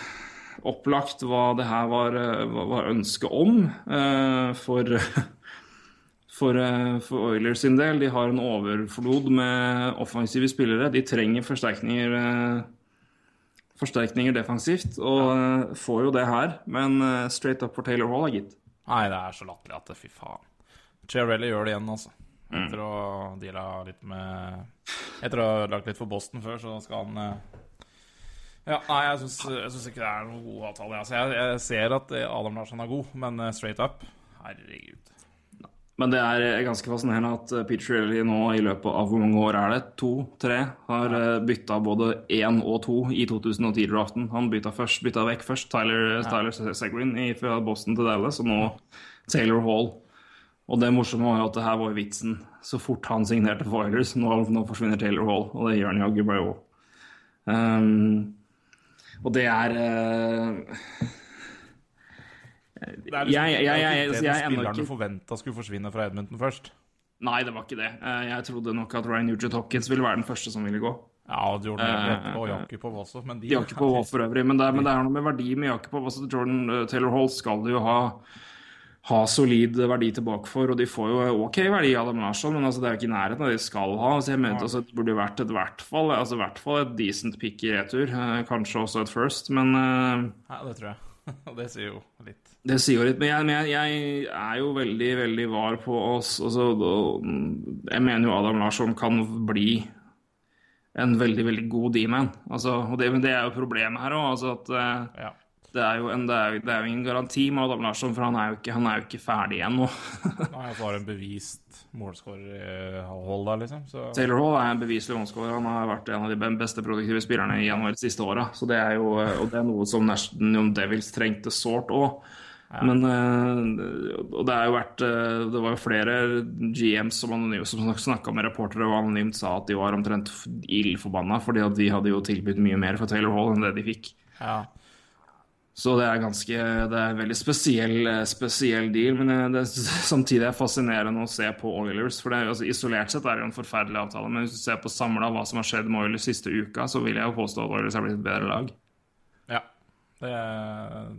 opplagt hva det her var, var ønsket om for for, for Oilers sin del. De har en overflod med offensive spillere. De trenger forsterkninger, forsterkninger defensivt, og ja. får jo det her. Men eh, straight up for Taylor Hall, gitt. Nei, det er så latterlig at det, fy faen. Chiarelli gjør det igjen, altså. Mm. Etter å deala litt med Etter å ha lagt litt for Boston før, så skal han eh, Ja, nei, jeg syns, ikke det er noen god avtale. Altså, jeg, jeg ser at eh, Adam Larsson er god, men eh, straight up Herregud. Men det er eh, ganske fascinerende at eh, Shirley nå i løpet av hvor mange år er det? To? Tre? Har eh, bytta både én og to i 2010-draften. Han bytta, først, bytta vekk først Tyler, Tyler Seguin fra Boston til Dallas, og nå Taylor Hall. Og det morsomme var jo at det her var vitsen. Så fort han signerte for Oilers, nå, nå forsvinner Taylor Hall. Og det gjør han jaggu meg òg. Um, og det er eh, Det er liksom, Jeg- jeg- det jeg- er ennå ikke- forventa skulle forsvinne fra Edmonton først. Nei, det var ikke det. Eh, Jeg trodde nok at Ryan Nugent Hopkins ville være den første som ville gå. Ja, og Jordan uh, Everett og Jakubov også, men de Jakubov for øvrig, men det, men det er noe med verdi med Jakubov. Altså Jordan eh, Taylor Hall skal jo ha, ha solid verdi tilbake for, og de får jo ok verdi av dem, Larsson, men altså, det er jo ikke i nærheten av det de skal ha. Så jeg mente altså, det burde vært et hvert fall, altså, i hvert fall et decent pick i retur. eh, Kanskje også et first, men eh, Ja, det tror jeg. Og det sier jo litt. Det sier jo litt, men jeg, men jeg, jeg er jo veldig, veldig var på oss. Altså, jeg mener jo Adam Larsson kan bli en veldig, veldig god D-man. Altså, og det er jo problemet her òg. Altså at eh, Ja. Det er jo en, det er, det er jo ingen garanti med Adam Larsson, for han er jo ikke, han er jo ikke ferdig ennå. Nei, og så har en bevist målskårerhold der, liksom. Så Taylor Hall er en beviselig målskårer. Han har vært en av de beste produktive spillerne i januar de siste åra. Så det jo og det er noe som Jon Devils trengte sårt òg. Men eh, Og det er jo vært eh, Det var jo flere GMs som, som snakka med reportere og anonymt sa at de var omtrent ildforbanna fordi at de hadde jo tilbudt mye mer for Taylor Hall enn det de fikk. ja. Så det er ganske Det er en veldig spesiell, eh, spesiell deal. Men eh, det samtidig er fascinerende å se på Oilers. For det er, altså, isolert sett er det en forferdelig avtale, men hvis du ser på samla hva som har skjedd med Oilers siste uka, så vil jeg jo påstå at Oilers er blitt et bedre lag. Ja, det,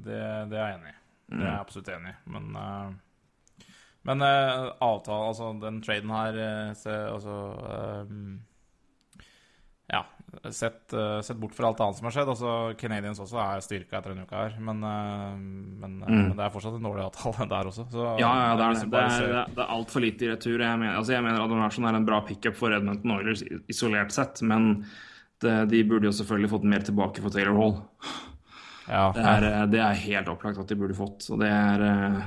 det, det er jeg enig i. Det er jeg absolutt enig i. Men, uh, men uh, avtalen, altså den traden her se, altså, Ja, sett, eh, sett bort fra alt annet som har skjedd. altså Canadians også er styrka etter en uke her, men, eh, men, mm. men det er fortsatt en dårlig avtale der også. Så, Ja, ja, det er det. er, det er, er altfor lite i retur. Jeg mener, altså, jeg mener Larsson er en bra pickup for Edmonton Oilers isolert sett, men det, de burde jo selvfølgelig fått mer tilbake for Taylor Hall. ja, Det er, eh, det helt opplagt at de burde fått. Og det er eh,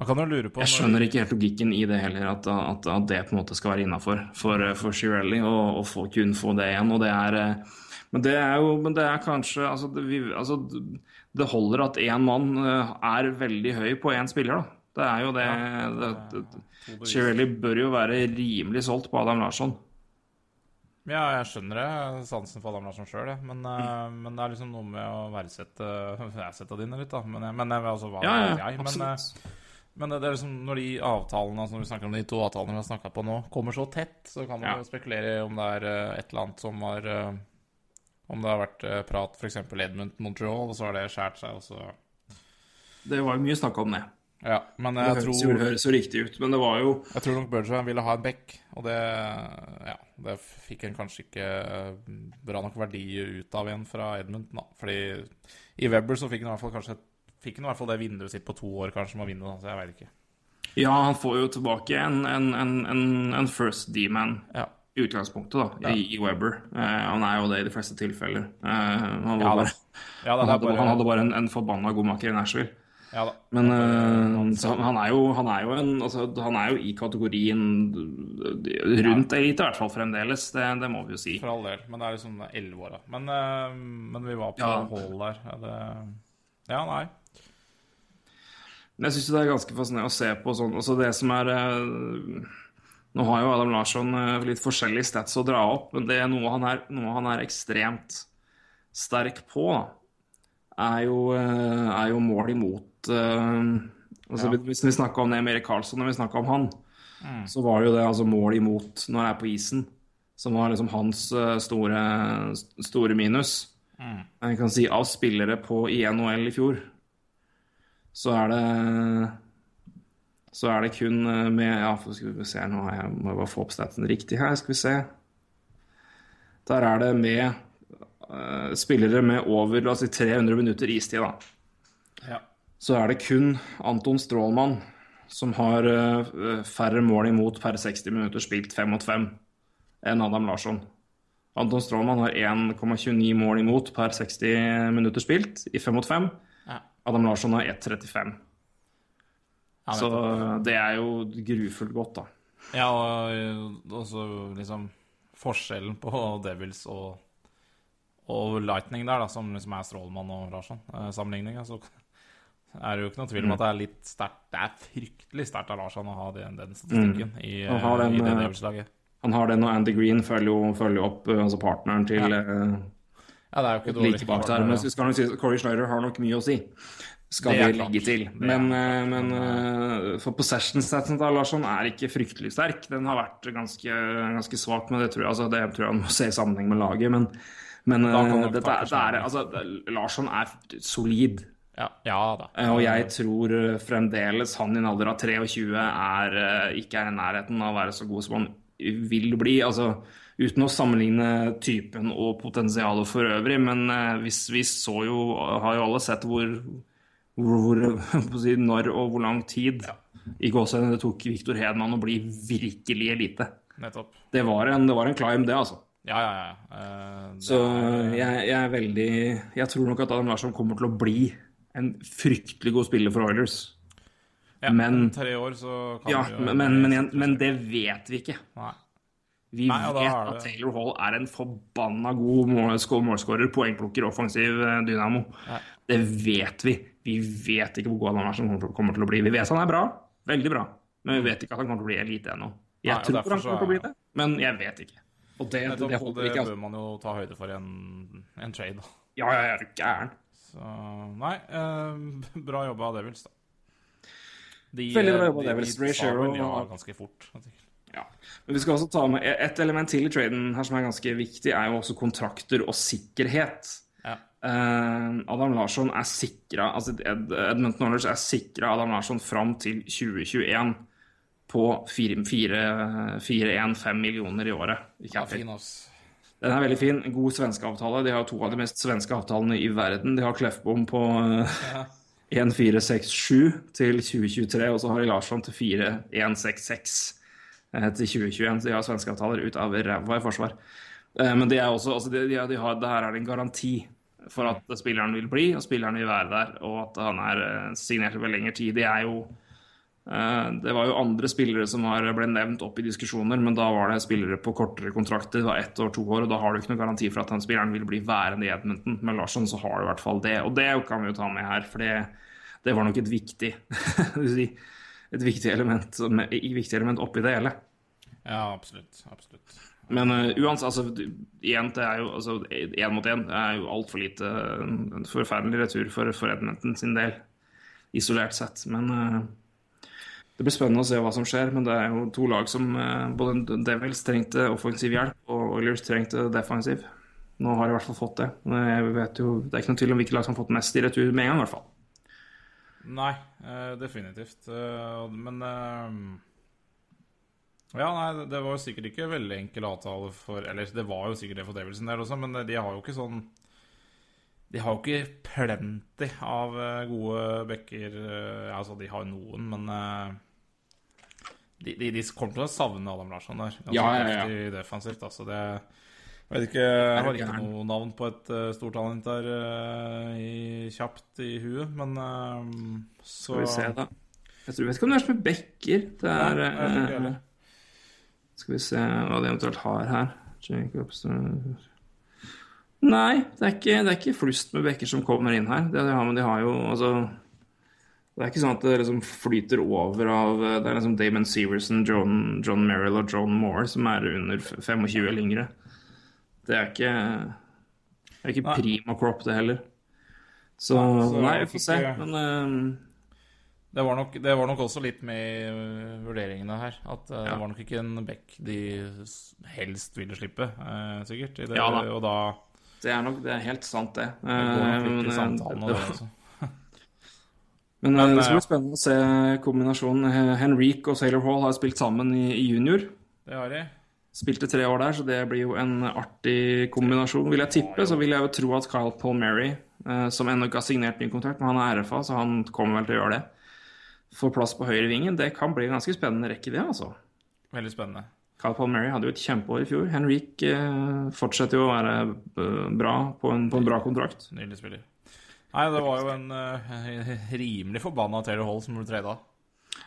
Man kan jo lure på Jeg skjønner ikke helt logikken i det heller, at, at, at det på en måte skal være innafor for, for Shirelli å få, kun få det igjen. Og det er, eh, men det er jo men det er kanskje altså det, vi, altså det holder at én mann eh, er veldig høy på én spiller, da. Det er jo det, det, det Shirelli bør jo være rimelig solgt på Adam Larsson. Ja, jeg skjønner det. Sansen for Adam Larsson sjøl, men, mm. men det er liksom noe med å verdsette verdsette dine litt, da. Men, men altså, hva Ja, ja, vet jeg? Men, absolutt. Men det er liksom når de avtalene altså når vi snakker om de to avtalene vi har snakka på nå, kommer så tett, så kan man Ja. jo spekulere om det er eh, et eller annet som har eh, Om det har vært eh, prat f.eks. Edmund Montreal, og så har det skåret seg, og så Det var jo mye snakk om det. Ja, men Det jeg høres, tror det høres jo riktig ut, men det var jo Jeg tror nok Bergeron ville ha en back, og det Ja, det fikk en kanskje ikke bra nok verdi ut av igjen fra Edmund, da. Fordi i Webber så fikk han i hvert fall kanskje Fikk han i hvert fall det vinduet sitt på to år kanskje med å vinne, så jeg vet ikke. Ja, han får jo tilbake en, en, en, en, en first D-man. Ja. utgangspunktet, da, i, i Webber. Eh, han er jo det i de fleste tilfeller. Eh, han, Ja bare, Ja, han, hadde, bare- han hadde bare en, en forbanna god makker i Nashville. Ja. Men eh, han, han, er jo, han, er jo en, altså, han er jo i kategorien rundt elite, i hvert fall fremdeles. Det, det må vi jo si. For all del. Men det er liksom elleve år, da. Men, eh, men vi var på Ja. Hall der. Ja, det, ja, nei. Men jeg syns det er ganske fascinerende å se på sånn Altså det som er eh, Nå har jo Adam Larsson eh, litt forskjellige stats å dra opp, men det er noe han er, noe han er ekstremt sterk på, er jo, eh, er jo mål imot altså, Ja. Hvis vi snakka om det med Erik Karlsson, når vi snakka om han, så var det jo det altså mål imot når jeg er på isen, som var liksom hans store, store minus. Jeg kan si av spillere på i NHL i fjor, så er det så er det kun eh, med Ja, skal vi se nå, jeg må bare få opp staten riktig her, skal vi se. Der er det med uh, spillere med over la oss si 300 minutter istid, da. Ja. Så er det kun Anton Strålmann som har uh, færre mål imot per 60 minutter spilt 5 mot 5 enn Adam Larsson. Anton Strålmann har 1,29 mål imot per 60 minutter spilt i 5 mot 5. Adam Larsson har 1,35. Ja, Så det er jo grufullt godt, da. ja og også liksom forskjellen på Devils og, og Lightning der, da, som liksom er Strålmann og Larsson-sammenligninga, så er det jo ikke noe tvil om at det er litt sterkt Det er fryktelig sterkt av Larsson å ha den, den statistikken i, Han har eh, den, i det eh, Devils-laget. Han har den, og Andy Green følger jo, følger opp eh, altså partneren til Ja. Eh, Ja, det er jo ikke dårlig. like bak der. Men skal si at Corey Schneider har nok mye å si. Skal Det legge til. Er Men, klart. eh, men eh, for possession-statsen til Larsson er ikke fryktelig sterk. Den har vært ganske, ganske svak, men det tror jeg, altså, det tror jeg han må se i sammenheng med laget. Men, men eh, dette, er- det er, altså, Larsson er solid. Ja, ja da. Eh, Og jeg tror eh, fremdeles han i en alder av 23 er, eh, ikke er i nærheten av å være så god som han vil bli. Altså, uten å sammenligne typen og potensialet for øvrig, men eh, hvis vi så jo, har jo alle sett hvor, hvor, hvor når og hvor lang tid i gåsehudene det tok Viktor Hedman å bli virkelig elite. Nettopp. Det var en, det var en climb, det, altså. Ja, ja, ja. Uh, det Så jeg, jeg er veldig Jeg tror nok at Adam Larsson kommer til å bli en fryktelig god spiller for Oilers. ja, men- tre år så kan Ja, vi jo men, men, men, men det vet vi ikke. Nei. Vi Nei, ja, vet at Taylor Hall er en forbanna god målskårer, poengplukker, offensiv eh, dynamo. Nei. Det vet vi. Vi vet ikke hvor god han er som kommer til å bli. Vi vet han er bra, veldig bra, men vi vet ikke at han kommer til å bli elite ennå. Jeg Nei, tror han kommer til å bli det, men jeg vet ikke. Og det, det, det det ikke. Bør man jo ta høyde for i en, en trade. Ja, ja, jeg er gæren. Så nei, eh, bra jobba av Devils, da. De, Veldig bra eh, jobba av de- Devils. de Ray Shero- ja ganske fort. Ja. Men vi skal også ta med et element til i traden her som er ganske viktig, er jo også kontrakter og sikkerhet. Ja. Eh, Adam Larsson er sikra altså Ed, Oilers er sikra Adam Larsson fram til 2021 på 4-1-5 millioner i året. Ikke Ja, fin. Den er veldig fin. God svenske avtale. De har to av de mest svenske avtalene i verden. De har Kleffbom på ja. 1467 til 2023, og så har de Larsson til 4166 eh, til 2021. Så de har svenske avtaler ut av ræva i forsvar. Eh, Men det er også, altså de, de, de har, det her er en garanti for at spilleren vil bli, og spilleren vil være der, og at han er eh, signert over lengre tid. Det er jo Eh, Det var jo andre spillere som har ble nevnt opp i diskusjoner, men da var det spillere på kortere kontrakter. Det var ett år, to år, og da har du ikke noen garanti for at den spilleren vil bli værende i Edmonton. Men Larsson så har du i hvert fall det, og det kan vi jo ta med her, for det, det var nok et viktig et viktig element, et viktig element oppi det hele. Ja, absolutt. Absolutt. Men uh, uansett, altså, igjen, det er jo altså, én mot én er jo altfor lite en forferdelig retur for, for Edmonton sin del, isolert sett. Men uh, det blir spennende å se hva som skjer. Men det er jo to lag som uh, både Devils trengte offensiv hjelp, og Oilers trengte defensiv. Nå har de i hvert fall fått det. Jeg vet jo, Det er ikke noe tvil om hvilket lag som har fått mest i retur med en gang, i hvert fall. Nei, eh, definitivt. Eh, men eh, Ja, nei, det- var jo sikkert ikke veldig enkel avtale for Eller det var jo sikkert det for Devils en del også, men de har jo ikke sånn De har jo ikke plenty av gode backer. Altså, de har noen, men de, de, de kommer til å savne Adam Larsson der. Ganske Ja, ja, ja. defensivt. Altså det jeg vet ikke, jeg har ikke noe navn på et uh, stortalent der uh, i, kjapt i huet, men uh, så Skal vi se, da. Jeg tror, vet ikke om det er som med bekker. Det er Nei, jeg. Skal vi se hva de eventuelt har her. Nei, det er ikke, det er ikke flust med bekker som kommer inn her. Det de har, men de har jo altså Det er ikke sånn at det liksom flyter over av Det er liksom Damon Severson, John, John Merrill og John Moore som er under 25 eller yngre. Det er ikke Det er ikke prima crop, det heller. Så, Nei, vi får se. Men uh, det var, nok, det var nok også litt med i vurderingene her. At uh, Ja. det var nok ikke en bekk de helst ville slippe, uh, sikkert. I det, Ja da. Og da det er nok det er helt sant, det. men, samtalen det- det. Men, det spennende å se kombinasjonen. Henrik og Sailor Hall har spilt sammen i, i junior. Det har de. Spilte tre år der, så det blir jo en artig kombinasjon. Vil jeg tippe, så vil jeg jo tro at Kyle Palmieri, eh, som ennå ikke har signert ny kontrakt, men han er RFA, så han kommer vel til å gjøre det, får plass på høyrevingen. Det kan bli en ganske spennende rekke, det, altså. Veldig spennende. Kyle Palmieri hadde jo et kjempeår i fjor. Henrik eh, fortsetter jo å være eh, bra på en, på en bra kontrakt. Nydelig spiller. Nei, det var jo en uh, rimelig forbanna Taylor Hall som ble trada.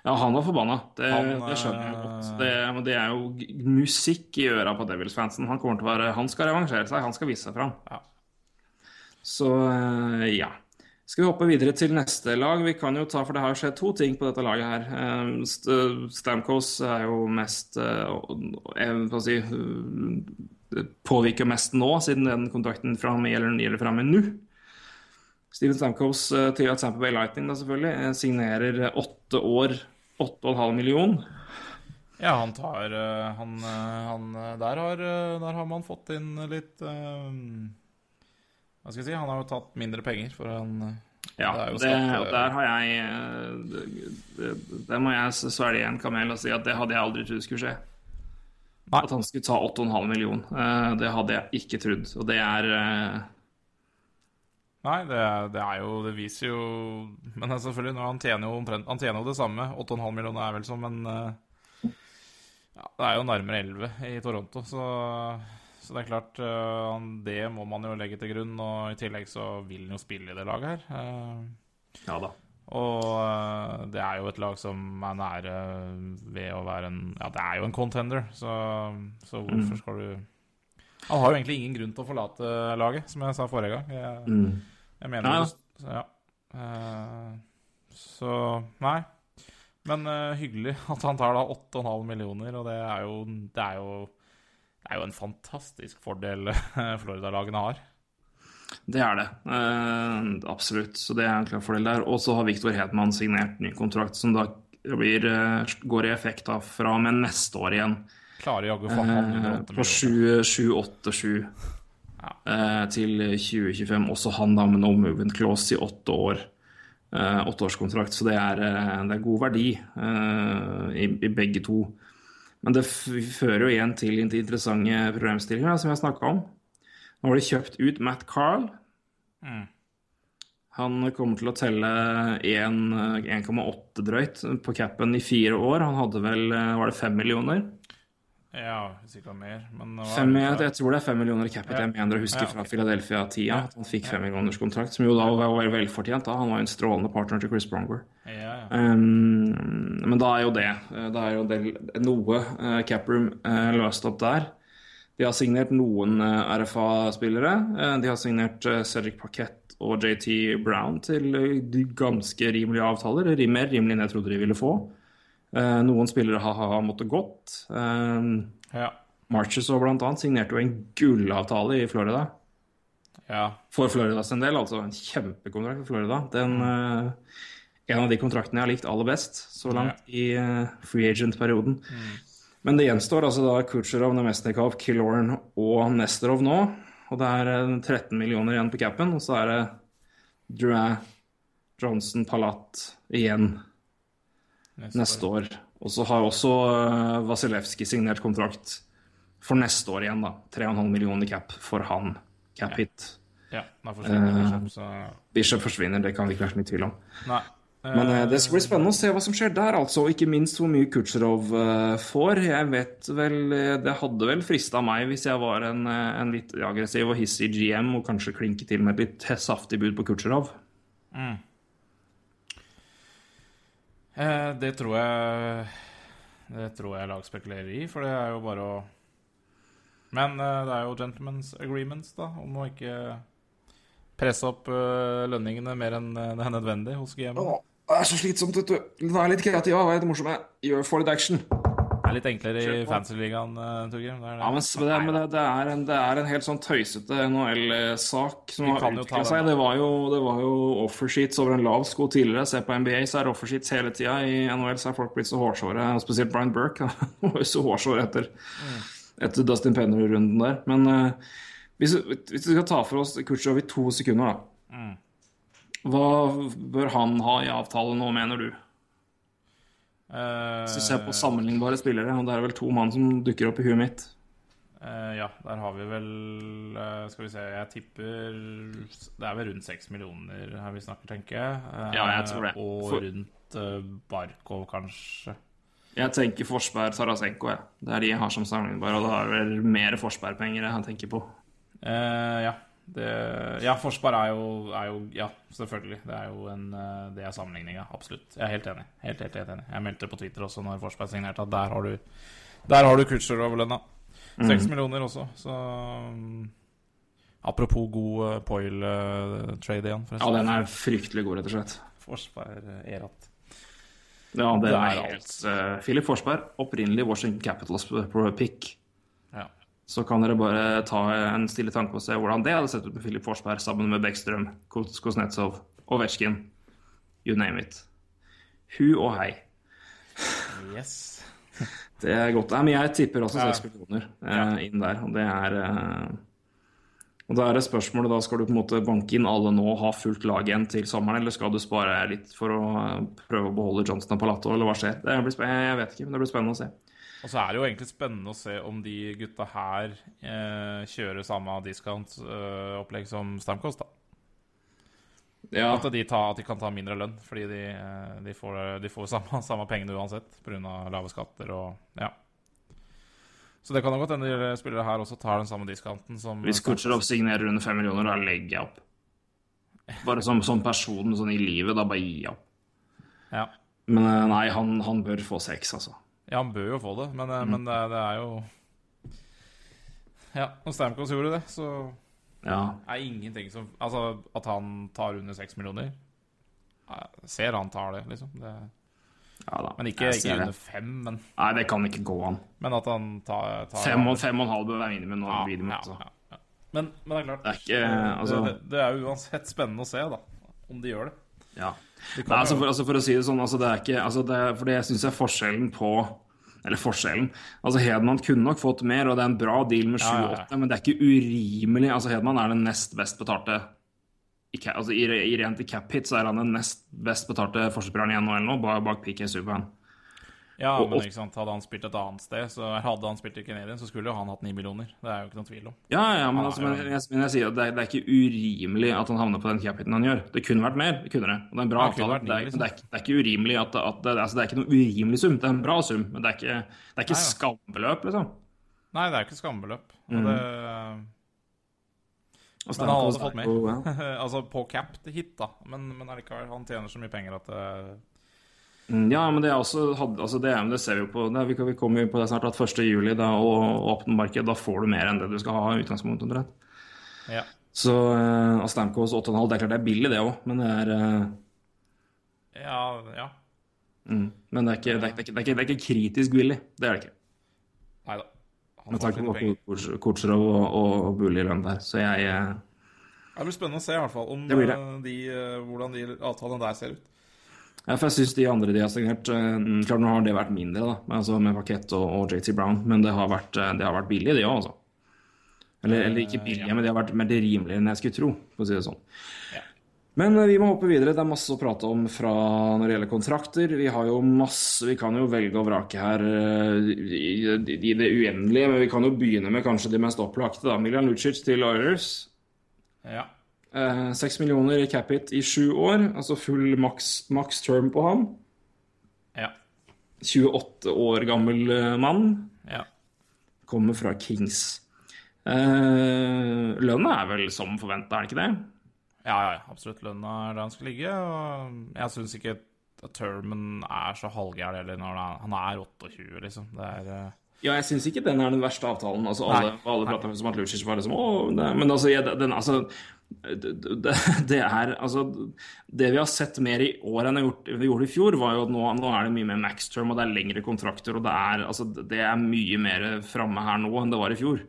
Ja, han var forbanna. Det, Han, det skjønner jeg eh, godt. Det, det er jo musikk i øra på Devils-fansen. Han kommer til å være Han skal revansjere seg, han skal vise seg fram. Ja. Så eh, ja. Skal vi hoppe videre til neste lag? Vi kan jo ta, for Det har skjedd to ting på dette laget her. Eh, Stamkos er jo mest Jeg vil si Påvirker mest nå, siden den kontrakten fra ham gjelder, gjelder fra meg nå. Steven Stamkos til Tampa Bay Lightning da selvfølgelig signerer åtte år, 8,5 million. Ja, han tar eh, han, eh, han eh, der, har, der har man fått inn litt Hva skal jeg si? Han har jo tatt mindre penger for han Ja, Det skatt, og der har jeg Der må jeg svelge en kamel og si at det hadde jeg aldri trodd skulle skje. Nei. At han skulle ta 8,5 million. Eh, Det hadde jeg ikke trodd. Og det er Nei, det, det er jo Det viser jo Men altså, selvfølgelig, nå, han tjener jo omtrent Han tjener jo det samme. 8,5 millioner er vel som en eh, Ja, det er jo nærmere 11 i Toronto, så, så det er klart eh, Det må man jo legge til grunn, og i tillegg så vil han jo spille i det laget her. Eh, Ja da. Og det er jo et lag som er nære ved å være en Ja, det er jo en contender, så, så hvorfor skal du Han har jo egentlig ingen grunn til å forlate laget, som jeg sa forrige gang. Jeg, jeg mener så, ja. Uh, så Nei. Men uh, hyggelig at han tar da 8,5 millioner, og det er jo Det er jo, det er jo en fantastisk fordel eh, Florida-lagene har. Det er det. Uh, absolutt. Så det er en klar fordel der. Og så har Viktor Hedman signert ny kontrakt, som da blir, eh, går i effekt da fra og med neste år igjen. Klarer jaggu faen han under Eh, 8 på millioner. 7-8-7 Ja. Eh, til 2025. Også han da med no movement clause i åtte år. Eh, Åtteårskontrakt. Så det er, eh, det er god verdi eh, i, i begge to. Men det fører jo igjen til inter- interessante problemstillinger som vi har snakka om. Nå har de kjøpt ut Matt Carl. Mm. Han kommer til å telle 1,8 drøyt på capen i fire år. Han hadde vel Var det fem millioner? Ja, sikkert mer, men Fem, jeg, jeg tror det er fem millioner i capita. Jeg mener å huske Ja, okay. fra Philadelphia-tida at han fikk fem millioners kontrakt, som jo da var velfortjent. da. Han var jo en strålende partner til Chris Bronger. Ja, ja. Um, men da er jo det eh, Da er jo del, noe uh, caproom uh, løst opp der. De har signert noen uh, RFA-spillere. Uh, de har signert eh, Cedric Paquette og JT Brown til eh, ganske rimelige avtaler. Mer rimelig enn jeg trodde de ville få. Eh, noen spillere har, måttet gått. Um, ja. Blant annet signerte jo en gullavtale i Florida. ja. For Florida en del, altså en kjempekontrakt for Florida. Den, eh, en av de kontraktene jeg har likt aller best så langt i eh, free agent-perioden. Men det gjenstår altså da Kucherov, Nemesnikov, Killorn og Nesterov nå. Og det er eh, 13 millioner igjen på capen, og så er det Drouin, Johnson, Palat igjen neste år. Og så har også uh, Vasilevskij signert kontrakt for neste år igjen, da. 3,5 millioner cap for han. Cap hit. Ja, da forsvinner Eh. Bishop, så Bishop forsvinner, det kan det ikke være så mye tvil om. Nei. Men eh, det skal bli spennende å se hva som skjer der, altså. Og ikke minst hvor mye Kutsjerov eh, får. Jeg vet vel eh, Det hadde vel frista meg hvis jeg var en, eh, en litt aggressiv og hissig GM og kanskje klinke til med et litt saftig bud på Kutsjerov. Eh, det tror jeg Det tror jeg lag spekulerer i, for det er jo bare å Men eh, det er jo gentlemen's agreements, da, om å ikke presse opp eh, lønningene mer enn eh, det er nødvendig hos GM. Åh, det er så slitsomt, vet du. Vær litt kreativ, vær litt morsom. Gjør for litt action. Er litt enklere i fantasy-ligaen, uh, Torgeir. Det. Ja, men det, men det, det, er en, det er en helt sånn tøysete NHL-sak som har den, seg. Det var jo, det var jo offersheets over en lav sko tidligere. Se på NBA, så er det offersheets hele tida. I NHL så er folk blitt så hårsåre, og spesielt Brian Burke. Han var jo så hårsår etter, etter Dustin Penner-runden der. Men uh, hvis, hvis vi skal ta for oss Kutsjov i to sekunder, da. Hva bør han ha i avtale nå, mener du? Eh, Hvis du ser på sammenlignbare spillere, og det er vel to mann som dukker opp i huet mitt. eh, ja, der har vi vel eh, Skal vi se, jeg tipper Det er vel rundt seks millioner her vi snakker, tenker jeg. Eh, Ja, jeg tror det. Og For- rundt Barkov, kanskje. Jeg tenker Forsberg Tarasenko, jeg. Det er de jeg har som sammenlignbare, og da har vel mer Forsberg-penger jeg tenker på. Uh, ja. Det, ja, Forsberg er jo, er jo Ja, selvfølgelig. Det er jo en eh, Det er sammenligninga. Absolutt. Jeg er helt enig. Helt, helt, helt enig. Jeg meldte på Twitter også når Forsberg signerte, at der har du Der har du Kutcher-overlønna. Seks millioner også, så um, Apropos god uh, Poil-trade igjen, Ja, den er fryktelig god, rett og slett. Forsberg uh, Erat. Ja, det Det er helt uh, Philip Forsberg, opprinnelig Washington Capitals pick. Så kan dere bare ta en stille tanke og se hvordan det hadde sett ut med Philip Forsberg sammen med Bekkstrøm, Kuznetsov, Ovetsjkin. You name it. Hu og hei. Yes. Det er godt. Nei, men jeg tipper også Ja. millioner eh, inn der. Og det er eh, Og da er det spørsmålet da skal du på en måte banke inn alle nå og ha fullt lag igjen til sommeren, eller skal du spare litt for å eh, prøve å beholde Johnston og Palato, eller hva skjer? Det blir, jeg vet ikke, men det blir spennende å se. Og så er det jo egentlig spennende å se om de gutta her eh, kjører samme discount-opplegg som Stamkos, da. Ja, At de, tar, at de kan ta mindre lønn, fordi de, eh, de får, de får samme, samme pengene uansett pga. lave skatter og ja. Så det kan jo godt hende de spillere her også tar den samme discounten som Hvis Kutsjerov signerer under fem millioner, da legger jeg opp. Bare som, som person sånn i livet, da bare gir jeg opp. Ja. Men eh, nei, han, han bør få seks, altså. Ja, han bør jo få det, men, mm. men det, det er jo Ja, når Stamkos gjorde det, så Ja. er ingenting som Altså, at han tar under seks millioner jeg Ser han tar det, liksom. Det, ja da. men ikke, ikke under fem, men, Nei, det kan ikke gå an. men at han tar, tar Fem og, fem og en halv bør være minimum. ja, minimum ja, ja, ja. Men, men det er klart Det er ikke altså, det, det, er jo uansett spennende å se, da, om de gjør det. Ja. De Nei, altså, for, altså for å si det sånn, altså det er ikke altså det, For det syns jeg er forskjellen på Eller forskjellen Altså Hedman kunne nok fått mer, og det er en bra deal med 7-8, Ja, ja, men det er ikke urimelig. Altså Hedman er den nest best betalte i, altså, i, i rent i cap hit så er han den nest best betalte forsvarsspilleren i NHL nå, bak, PK Subhaan. Ja, Og- men ikke sant, hadde han spilt et annet sted, så hadde han spilt i Canadian, så skulle jo han hatt ni millioner. Det er jo ikke noen tvil om. Ja, ja, men, altså, men, jeg, men jeg sier at det er, det er ikke urimelig at han havner på den kjappheten han gjør. Det kunne vært mer, det kunne det. Og det er en bra avtale. Det liksom. det, det er ikke urimelig at, at det, altså, det er ikke noe urimelig sum. Det er en bra sum, men det er ikke, det er ikke Nei, ja. skambeløp, liksom. Nei, det er ikke skambeløp. Og Mm. det, men han hadde fått er mer. Oh, well. altså på cap til hit, da. Men, men allikevel, han tjener så mye penger at det Ja, men det også altså det, det ser vi jo på det, Vi, kommer jo på det snart at 1. juli da, og åpne marked, da får du mer enn det du skal ha i utgangspunktet. omtrent. Ja. Så uh, Stamkos 8,5, det er klart det er billig, det òg, men det er uh, Ja, ja. mm, Men det er, ikke, det, er, er ikke, det, er ikke, kritisk billig. Det er det ikke. Nei da. Med tanke på Kortsrov og, og, og Bulli lønn der. Så jeg uh, Det blir spennende å se i hvert fall om Det blir det. eh, de, hvordan de avtalene der ser ut. Ja, for jeg syns de andre de har signert eh, Klart nå har det vært mindre, da, altså med Pakett og, og JT Brown, men det har vært, eh, det har vært billig, de òg, altså. Eller, eller ikke billige, men de har vært mer rimeligere enn jeg skulle tro, for å si det sånn. Men eh, vi må hoppe videre. Det er masse å prate om fra når det gjelder kontrakter. Vi har jo masse Vi kan jo velge og vrake her eh, i, i, i det uendelige, men vi kan jo begynne med kanskje de mest opplagte, da. Milian Lucic til Oilers. Ja. Seks millioner i cap-it i sju år, altså full maks, maks term på ham. Ja. 28 år gammel eh, mann. ja. Kommer fra Kings. Uh, Lønna er vel som forventa, er det ikke det? Ja, ja, absolutt. Lønna er der han skal ligge. Og jeg syns ikke at termen er så halvgæren heller når han er- er 28, liksom. Det er eh, Ja, jeg syns ikke den er den verste avtalen. Altså, alle, Nei. alle prater som at Lucic var liksom Å, Men altså, jeg, den, altså det, det, er altså Det vi har sett mer i år enn vi gjorde, i fjor, var jo at nå, nå er det mye mer max term, og det er lengre kontrakter, og det er, altså, det er mye mer framme her nå enn det var i fjor.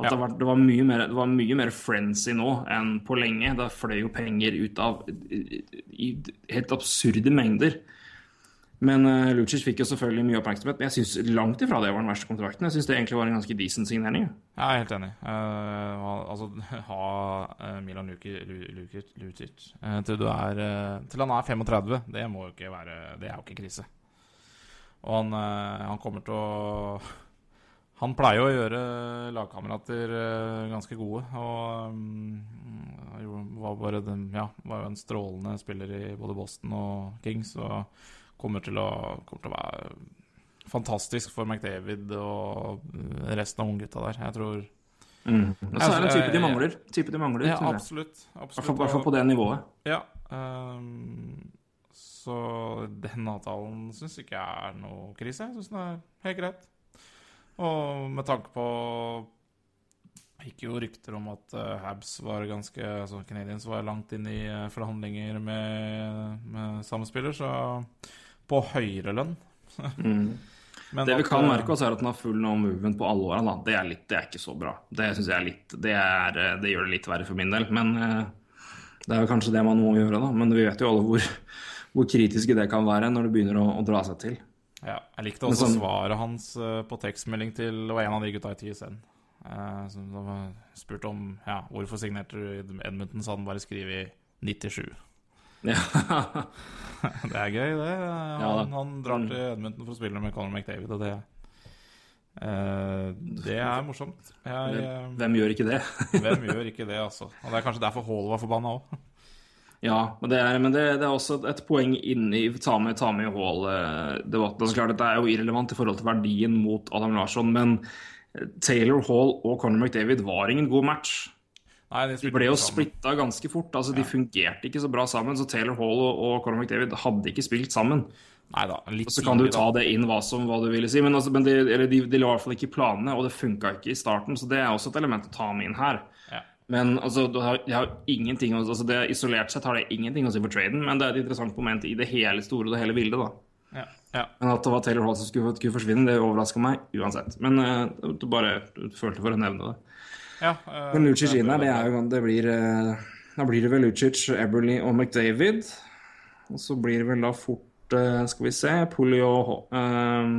At Ja. det, var, det, var mye mer, det var mye mer frenzy nå enn på lenge. Da fløy jo penger ut av i, i helt absurde mengder. Men uh, Lucic fikk jo selvfølgelig mye oppmerksomhet. Men jeg syns langt ifra det var den verste kontrakten. Jeg syns det egentlig var en ganske decent signering. Jeg er helt enig. Uh, altså, ha Milan Lukic, Lukic, Lukic uh, til, er, uh, til han er 35, det må jo ikke være Det er jo ikke krise. Og han, eh, han kommer til å Han pleier jo å gjøre lagkamerater eh, ganske gode. Og um, var, bare ja, var jo en strålende spiller i både Boston og Kings. Og kommer til å, kommer til å være fantastisk for McDavid og resten av unggutta der. Jeg tror Og så er det en type de mangler. Type de mangler Ja, absolutt. Absolutt. hvert fall på det nivået. Ja. Um, så den avtalen syns ikke jeg er noe krise. Jeg syns den er helt greit. Og med tanke på gikk jo rykter om at uh, Habs var ganske Altså Canadians var langt inn i uh, forhandlinger med, med samme spiller, så på høyere lønn. Men Det vi at, kan eh, merke oss, er at den har full no movement på alle årene. Det, det er ikke så bra. Det syns jeg er litt det, er, eh, det gjør det litt verre for min del. Men eh, det er jo kanskje det man må gjøre, da. Men vi vet jo alle hvor, hvor kritiske det kan være når det begynner å, å dra seg til. Ja, jeg likte også sånn- svaret hans på tekstmelding til det var en av de gutta i TSN. Uh, som spurte spurt om ja, hvorfor signerte du Edmundton, Edmonton, så hadde han bare skrevet 97. Ja. Det er gøy, det. Han, han drar til Edmundton for å spille med Conor McDavid, og det Uh, Det er morsomt. Jeg, eh, Hvem gjør ikke det? hvem gjør ikke det, altså? Og det er kanskje derfor Hall var forbanna òg. Ja, men det er, men det, det er også et poeng inni ta med, ta med Hall-debatten. Det, klart, det er jo irrelevant i forhold til verdien mot Adam Larsson, men Taylor Hall og Conor McDavid var ingen god match. Nei, de De ble jo splitta ganske fort. altså De fungerte ikke så bra sammen. Så Taylor Hall og, og Conor McDavid hadde ikke spilt sammen. Neida, Og så kan du ta det inn hva som hva du ville si, men, altså, men de, eller de, de lå i hvert fall ikke i planene, og det funka ikke i starten. Så det er også et element å ta med inn her. Ja. Men altså, det har, det har ingenting altså det, Isolert sett har det ingenting å si for traden, men det er et interessant moment i det hele store og det hele bildet. da. Ja, ja. Men at det var Taylor Hall som skulle, skulle forsvinne, det overraska meg uansett. Men uh, du bare følte for å nevne det. Ja uh, Men Lucic inn her, det er jo det blir, eh, Da blir det vel Lucic, Eberly og McDavid. Og så blir det vel da fort eh, Skal vi se Polio um,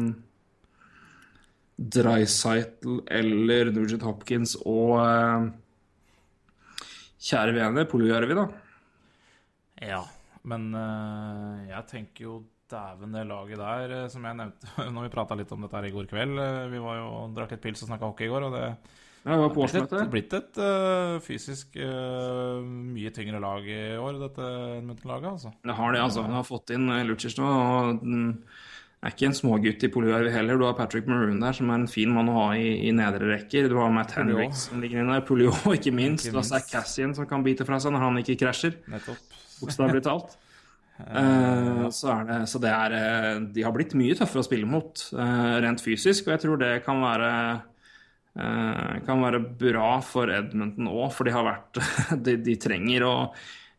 Dreisaitl eller Nugent Hopkins og uh, Kjære vene, Poljujärvi, da. Ja, men uh, jeg tenker jo dæven det laget der, som jeg nevnte når vi prata litt om dette her i går kveld. vi var jo og drakk litt pils og snakka hockey i går, og det Ja, det var på blitt et, er blitt et uh, fysisk uh, mye tyngre lag i år, dette Edmundton-laget. altså. Det har de, altså. Vi har fått inn eh, Lucic nå. og den er ikke en smågutt i Poljujärvi heller. Du har Patrick Maroon der, som er en fin mann å ha i, i nedre rekker. Du har Matt Henrik som ligger inne der. Polio, ikke minst. Ikke Du har Zack. Cassian som kan bite fra seg når han ikke krasjer. Nettopp. bokstavelig talt. Eh, så, er det, så det er De har blitt mye tøffere å spille mot uh, rent fysisk, og jeg tror det kan være kan være bra for Edmonton òg, for de har vært de, de trenger å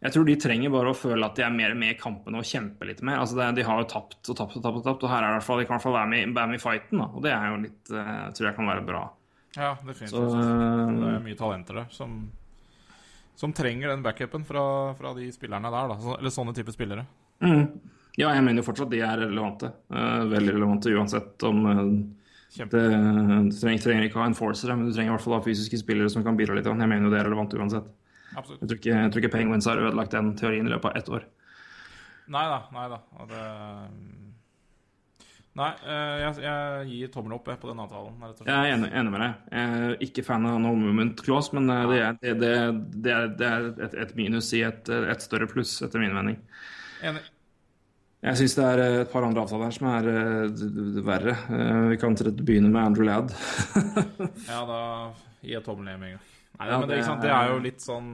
jeg tror de trenger bare å føle at de er mer med i kampene og kjempe litt mer. Altså det, de har jo tapt og tapt og tapt, og tapt, og her er det i hvert fall, de kan i hvert fall være med, være med i fighten. Da. Og det er jo litt, jeg tror jeg kan være bra. Ja, definitivt. Så, eh, det er mye talenter der som, som trenger den backupen fra, fra de spillerne der, da. Eller sånne type spillere. mm. Ja, jeg mener jo fortsatt de er relevante. Eh, veldig relevante uansett om eh, Kjempe. Det, du trenger, trenger ikke ha enforcere, men du trenger i hvert fall ha fysiske spillere som kan bidra litt. Jeg mener jo det er relevant uansett. Absolutt. Jeg tror ikke, jeg tror ikke Penguins har ødelagt den teorien i løpet av ett år. Nei da, nei da. Det Nei, eh, jeg, jeg gir tommel opp på den avtalen. Jeg er enig, enig med deg. Jeg er ikke fan av no movement clause, men eh, det er, det, det, det er, det er et, et minus i et, et større pluss, etter min mening. Enig. Jeg syns det er et par andre avtaler her som er eh, verre. Eh, Vi kan begynne med Andrew Ladd. Ja, da gir jeg tommelen ned med en gang. Nei, Ja, men det, det ikke sant? det er jo litt sånn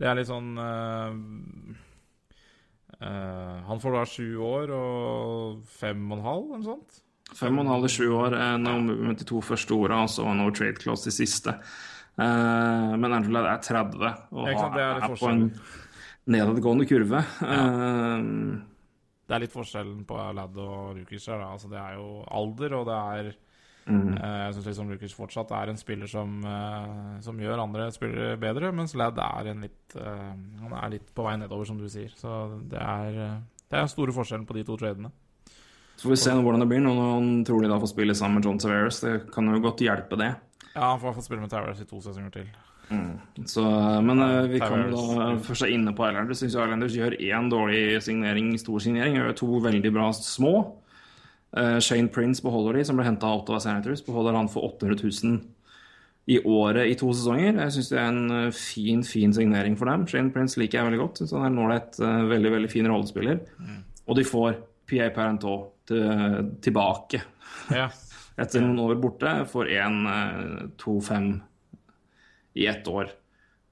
Det er litt sånn uh, uh, Han får da sju år og fem og en halv, eller noe sånt? Fem og en halv i sju år, movement de to første åra, og så no trade clause de siste. Uh, Men Andrew Ladd er 30 og Ja, sant, er er på en nedadgående kurve. Eh, Det er litt forskjellen på Ladd og Lukic her. Altså, det er jo alder, og det er mm. eh, Jeg syns liksom Lukic fortsatt er en spiller som, eh, som gjør andre spillere bedre, mens Ladd er en litt eh, Han er litt på vei nedover, som du sier. Så det er, eh, det er store forskjellen på de to tradene. Så får vi se hvordan det blir nå når han trolig da får spille sammen med John Severus. Det kan jo godt hjelpe, det. Ja, han får i hvert fall spille med Towers i to sesonger til. Så, men eh, vi kan da først er inne på Islanders. Syns Islanders gjør én dårlig signering, stor signering. Gjør to veldig bra små. Uh, Shane Prince beholder de, som ble henta av Ottawa Senators. Beholder han for 800 000 i året i to sesonger. Jeg syns det er en eh, fin, fin signering for dem. Shane Prince liker jeg veldig godt. Synes han er en ålreit, uh, veldig, veldig fin rollespiller. Og de får PA Parentot til, tilbake Ja. etter noen år borte får 1-2-5 i ett år.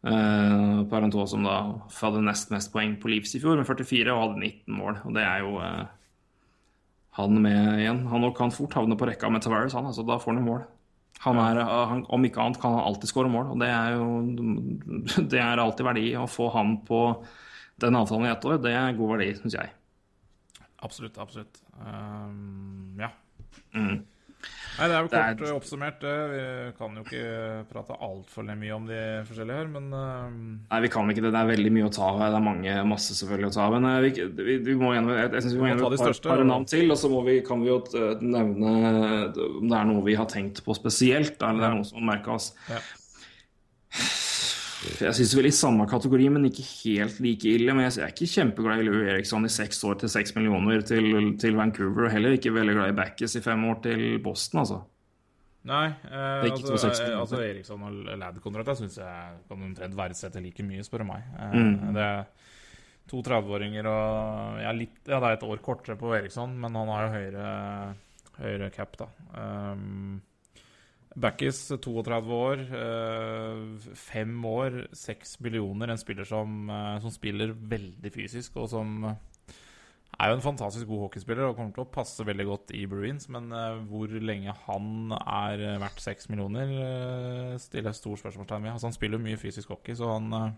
Uh, Parento som da hadde nest mest poeng på Leafs i fjor, med 44, og hadde 19 mål. Og det er jo uh, han med igjen. Han nok kan fort havne på rekka med Tavares, han. altså Da får han jo mål. Han er, eh, han, om ikke annet kan han alltid skåre mål, og det er jo Det er alltid verdi. Å få han på den avtalen i ett år, det er god verdi, syns jeg. Absolutt, absolutt. Um, ja. Mm. Nei, det er jo Det er- kort eh, oppsummert. Vi kan jo ikke prate altfor mye om de forskjellige her, men ehm, Nei, vi kan ikke det. Det er veldig mye å ta av. Det er mange, masse selvfølgelig å ta av. Men eh, vi, vi, vi må gjennom, jeg, jeg synes vi må gjennom et par, par navn til. Og så vi, kan vi jo eh, nevne om det er noe vi har tenkt på spesielt. Eller det er noe som merker oss. Ja. Jeg syns vel i samme kategori, men ikke helt like ille. Men jeg er ikke kjempeglad i Lou Eriksson i seks år til seks millioner til, til Vancouver. Og heller ikke veldig glad i Backes i fem år til Boston, altså. Nei, eh, altså, 260 altså Eriksson og Ladd-kontrakta syns jeg kan omtrent verdsette like mye, spør du meg. Eh, Mm. Det er to 30-åringer og jeg er litt, Ja, det er et år kortere på Eriksson, men han har jo høyere, høyere cap, da. Um, Backis, 32 år, eh, fem år, seks millioner. En spiller som, eh, som spiller veldig fysisk, og som eh, er jo en fantastisk god hockeyspiller og kommer til å passe veldig godt i Bruins, men eh, hvor lenge han er eh, verdt seks millioner, stiller jeg stor spørsmålstegn ved. Altså, han spiller mye fysisk hockey, så han eh,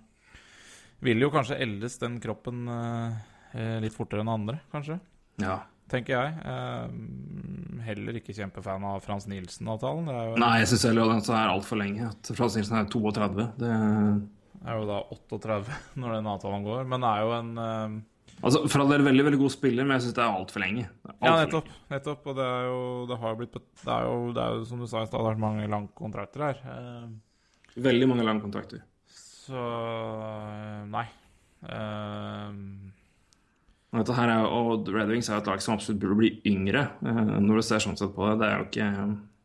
vil jo kanskje eldes den kroppen eh, eh, litt fortere enn andre, kanskje. Ja. Tenker jeg. Eh, heller ikke kjempefan av Frans Nielsen-avtalen. Er jo, Nei, jeg syns heller at det er altfor lenge. At Frans Nilsen er 32. Det er jo da 38 når den avtalen går, men det er jo en eh, Altså, For all del veldig veldig god spiller, men jeg syns det er altfor lenge. Alt Ja, nettopp. nettopp Og det er jo Det har blitt Det er jo, det er jo som du sa i stad, vært mange lange kontrakter her. Eh. Veldig mange lange kontrakter. så eh, Nei. Og Dette her er, og Red Wings er jo et lag som absolutt burde bli yngre, eh, når du ser sånn sett på det. Det er jo ikke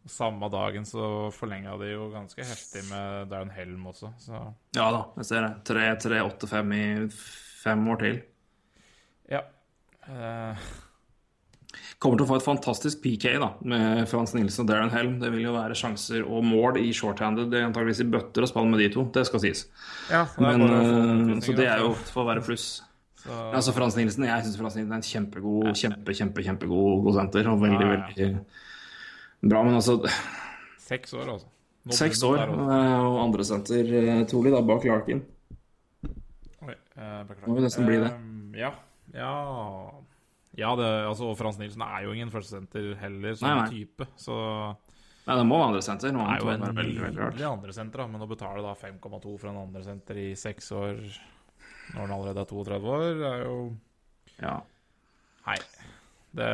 samme dagen så forlenga de jo ganske heftig med Darren Helm også, så Ja da, jeg ser det. 3-3-8-5 i fem år til. Ja. Uh... Kommer til å få et fantastisk PK da, med Frans Nilsen og Darren Helm. Det vil jo være sjanser og mål i shorthanded. Det antageligvis i bøtter og spann med de to, det skal sies. ja, det Men, eh, så det er jo altså. for å være pluss. Så, Altså Frans Nilsen, Jeg syns Frans Nilsen er en kjempegod, kjempe, kjempe, kjempegod god senter. Og veldig, Ja, ja. veldig bra. Men altså, Seks år, altså. Nå seks år, eh, og andre senter eh, trolig da bak Larkin. Oi, eh, beklager. Må jo nesten bli det. Eh, ja. Ja, ja det, altså, Frans Nilsen er jo ingen førstesenter heller, som Nei, nei. type. Så Nei, det må være andre senter. Noe det er jo en veldig, veldig rart. andre senter, da. Men å betale da 5,2 for en andre senter i seks år når han allerede er 32 år, er jo Ja. Nei. Det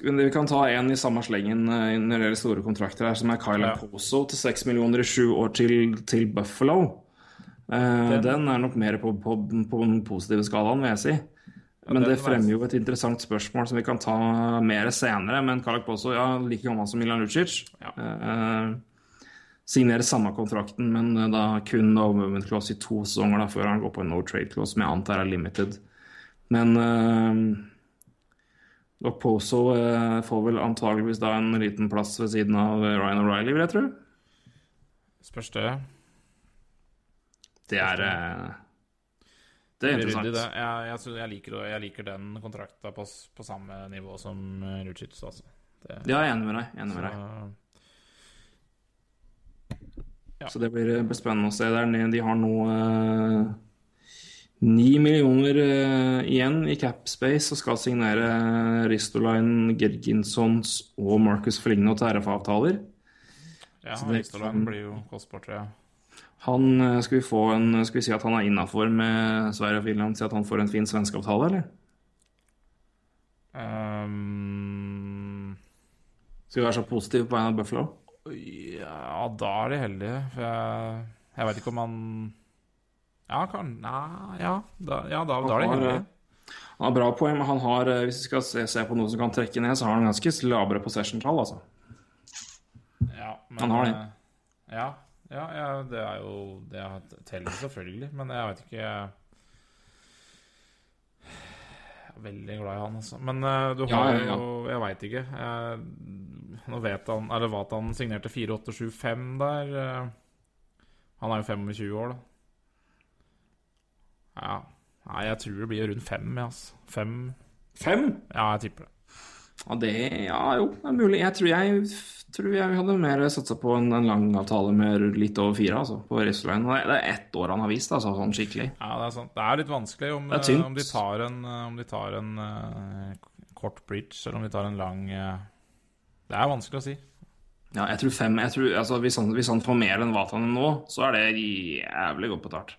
Vi kan ta en i samme slengen eh, når det gjelder store kontrakter her, som er Kyle Ja. Poso til 6 millioner i sju år til, til Buffalo. Eh, Den- den er nok mer på, på, på den positive skalaen, vil jeg si. Men det fremmer jo et interessant spørsmål som vi kan ta mer senere. Men Karlak Poso, ja, like gammel som Milan Lucic. Ja. Eh, signerer samme kontrakten, men eh, da kun no movement clause i to sesonger da, før han går på en no trade clause, som jeg antar er limited. Men uh, Poso uh, får vel antageligvis da en liten plass ved siden av Ryan O'Reilly, vil jeg tro. Spørs det. Det er uh, Det er Ryddig, interessant. det. Jeg, jeg, jeg, liker, jeg liker den kontrakta på, på samme nivå som eh, altså. Det, Ja, jeg er enig med deg. Enig med deg. Så- Ja. Så det blir, blir spennende å se. Der nede, de har nå eh, millioner eh, igjen i cap space og skal signere Ristolainen, Gerginsons og Marcus Fligno til RF-avtaler. ja, Ristolainen blir jo kostbart, jeg. Han, eh, skal, vi få en, skal vi si at han er innafor med Sverige og Finland, si at han får en fin svenskeavtale, eller? Um, Skal vi være så positive på vegne av Buffalo? Ja, da er de heldige. For jeg, jeg veit ikke om han Ja, kan Nei, ja. Da, ja, da, da er de heldige. eh, Han har bra poeng, men han har, eh, hvis vi skal se, se på noe som kan trekke ned, så har han ganske labre possession-tall, altså. Ja, men, han har det. eh, Ja, ja, ja, det er jo Det er- teller selvfølgelig, men jeg vet ikke Jeg er veldig glad i han, altså. Men du har ja, ja. jo Jeg veit ikke. Jeg, nå vet han Eller vet han signerte 4875 der. eh, Han er jo 25 år, da. Ja. Nei, jeg tror det blir rundt fem, ja, altså. Fem Fem? Ja, jeg tipper det. Ja, det Ja, jo, det er mulig. Jeg tror jeg, tror jeg hadde mer satsa på en, en lang avtale med litt over fire, altså, på Ristolainen. Det er- ett år han har vist, altså, sånn skikkelig. Ja, det er sant. Det er litt vanskelig om, eh, om de tar en, eh, om de tar en uh, kort bridge, eller om de tar en lang eh, Det er vanskelig å si. Ja, jeg tror fem jeg tror, altså, hvis, han, hvis han får mer enn Vatanen nå, så er det jævlig godt betalt.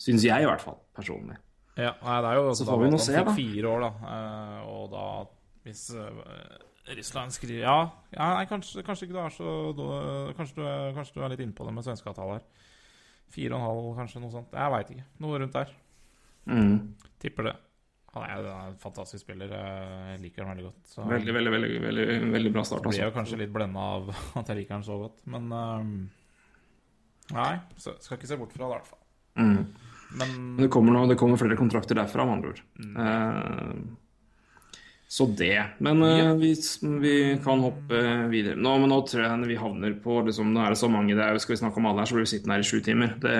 Syns jeg, i hvert fall. Personlig. Ja, nei, det er jo Så da får vi nå se, da. fire år, da. eh, og da Hvis uh, Russland skriver Ja, ja nei, kanskje, kanskje ikke du er så du, kanskje, du er, kanskje du er litt innpå det med svenske avtaler. Fire og en halv, kanskje, noe sånt. Jeg veit ikke. Noe rundt der. Mm. Tipper det. Han er jo en fantastisk spiller. Jeg liker han veldig godt. Så Veldig, veldig, veldig, veldig, veldig bra start. blir jeg jo Altså. kanskje litt blenda av at jeg liker han så godt. Men um... Nei, så skal ikke se bort fra det, i hvert fall. Mm. Men det kommer, noe, det kommer flere kontrakter derfra, med andre ord. Mm. Uh, så det. Men eh, vi, vi kan hoppe videre. Nå, men nå tror jeg vi havner på liksom, Nå er det så mange det er, Skal vi snakke om alle her, så blir vi sittende her i sju timer. Det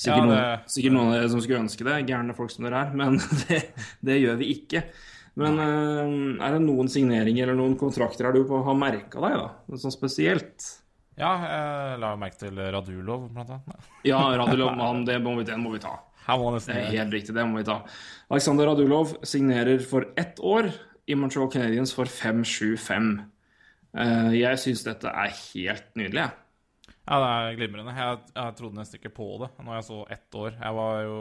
sikkert, Ja, det- noen, sikkert noen av dere som skulle ønske det. Gærne folk som dere er. Men det, det gjør vi ikke. Men uh, er det noen signeringer eller noen kontrakter er du på har merka deg, da? Sånn spesielt? ja, jeg la merke til Radulov, blant annet. Ja, Radulov, han, det må vi, den må vi ta. Her Det er helt riktig, det må vi ta. Alexander Radulov signerer for ett år i Montreal Canadiens for 5-7-5. Eh, Jeg syns dette er helt nydelig, jeg. Ja, det er glimrende. Jeg, jeg trodde nesten ikke på det når jeg så ett år. Jeg var jo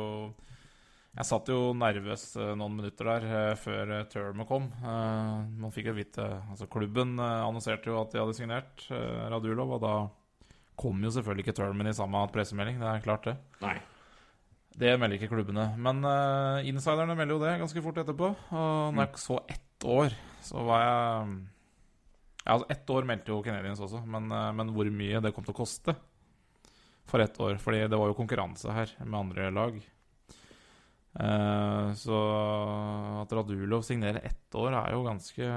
Jeg satt jo nervøs eh, noen minutter der eh, før eh, termet kom. Man fikk jo vite Altså, klubben annonserte jo at de hadde signert Radulov, og da kom jo selvfølgelig ikke termen i samme pressemelding. Det er klart, det. Nei. Det melder ikke klubbene. Men uh, insiderne melder jo det ganske fort etterpå. Og når jeg så ett år, så var jeg Ja, altså ett år meldte jo Canadiens også, men, eh, men hvor mye det kom til å koste for ett år. Fordi det var jo konkurranse her med andre lag. Eh, så at Radulov signerer ett år, er jo ganske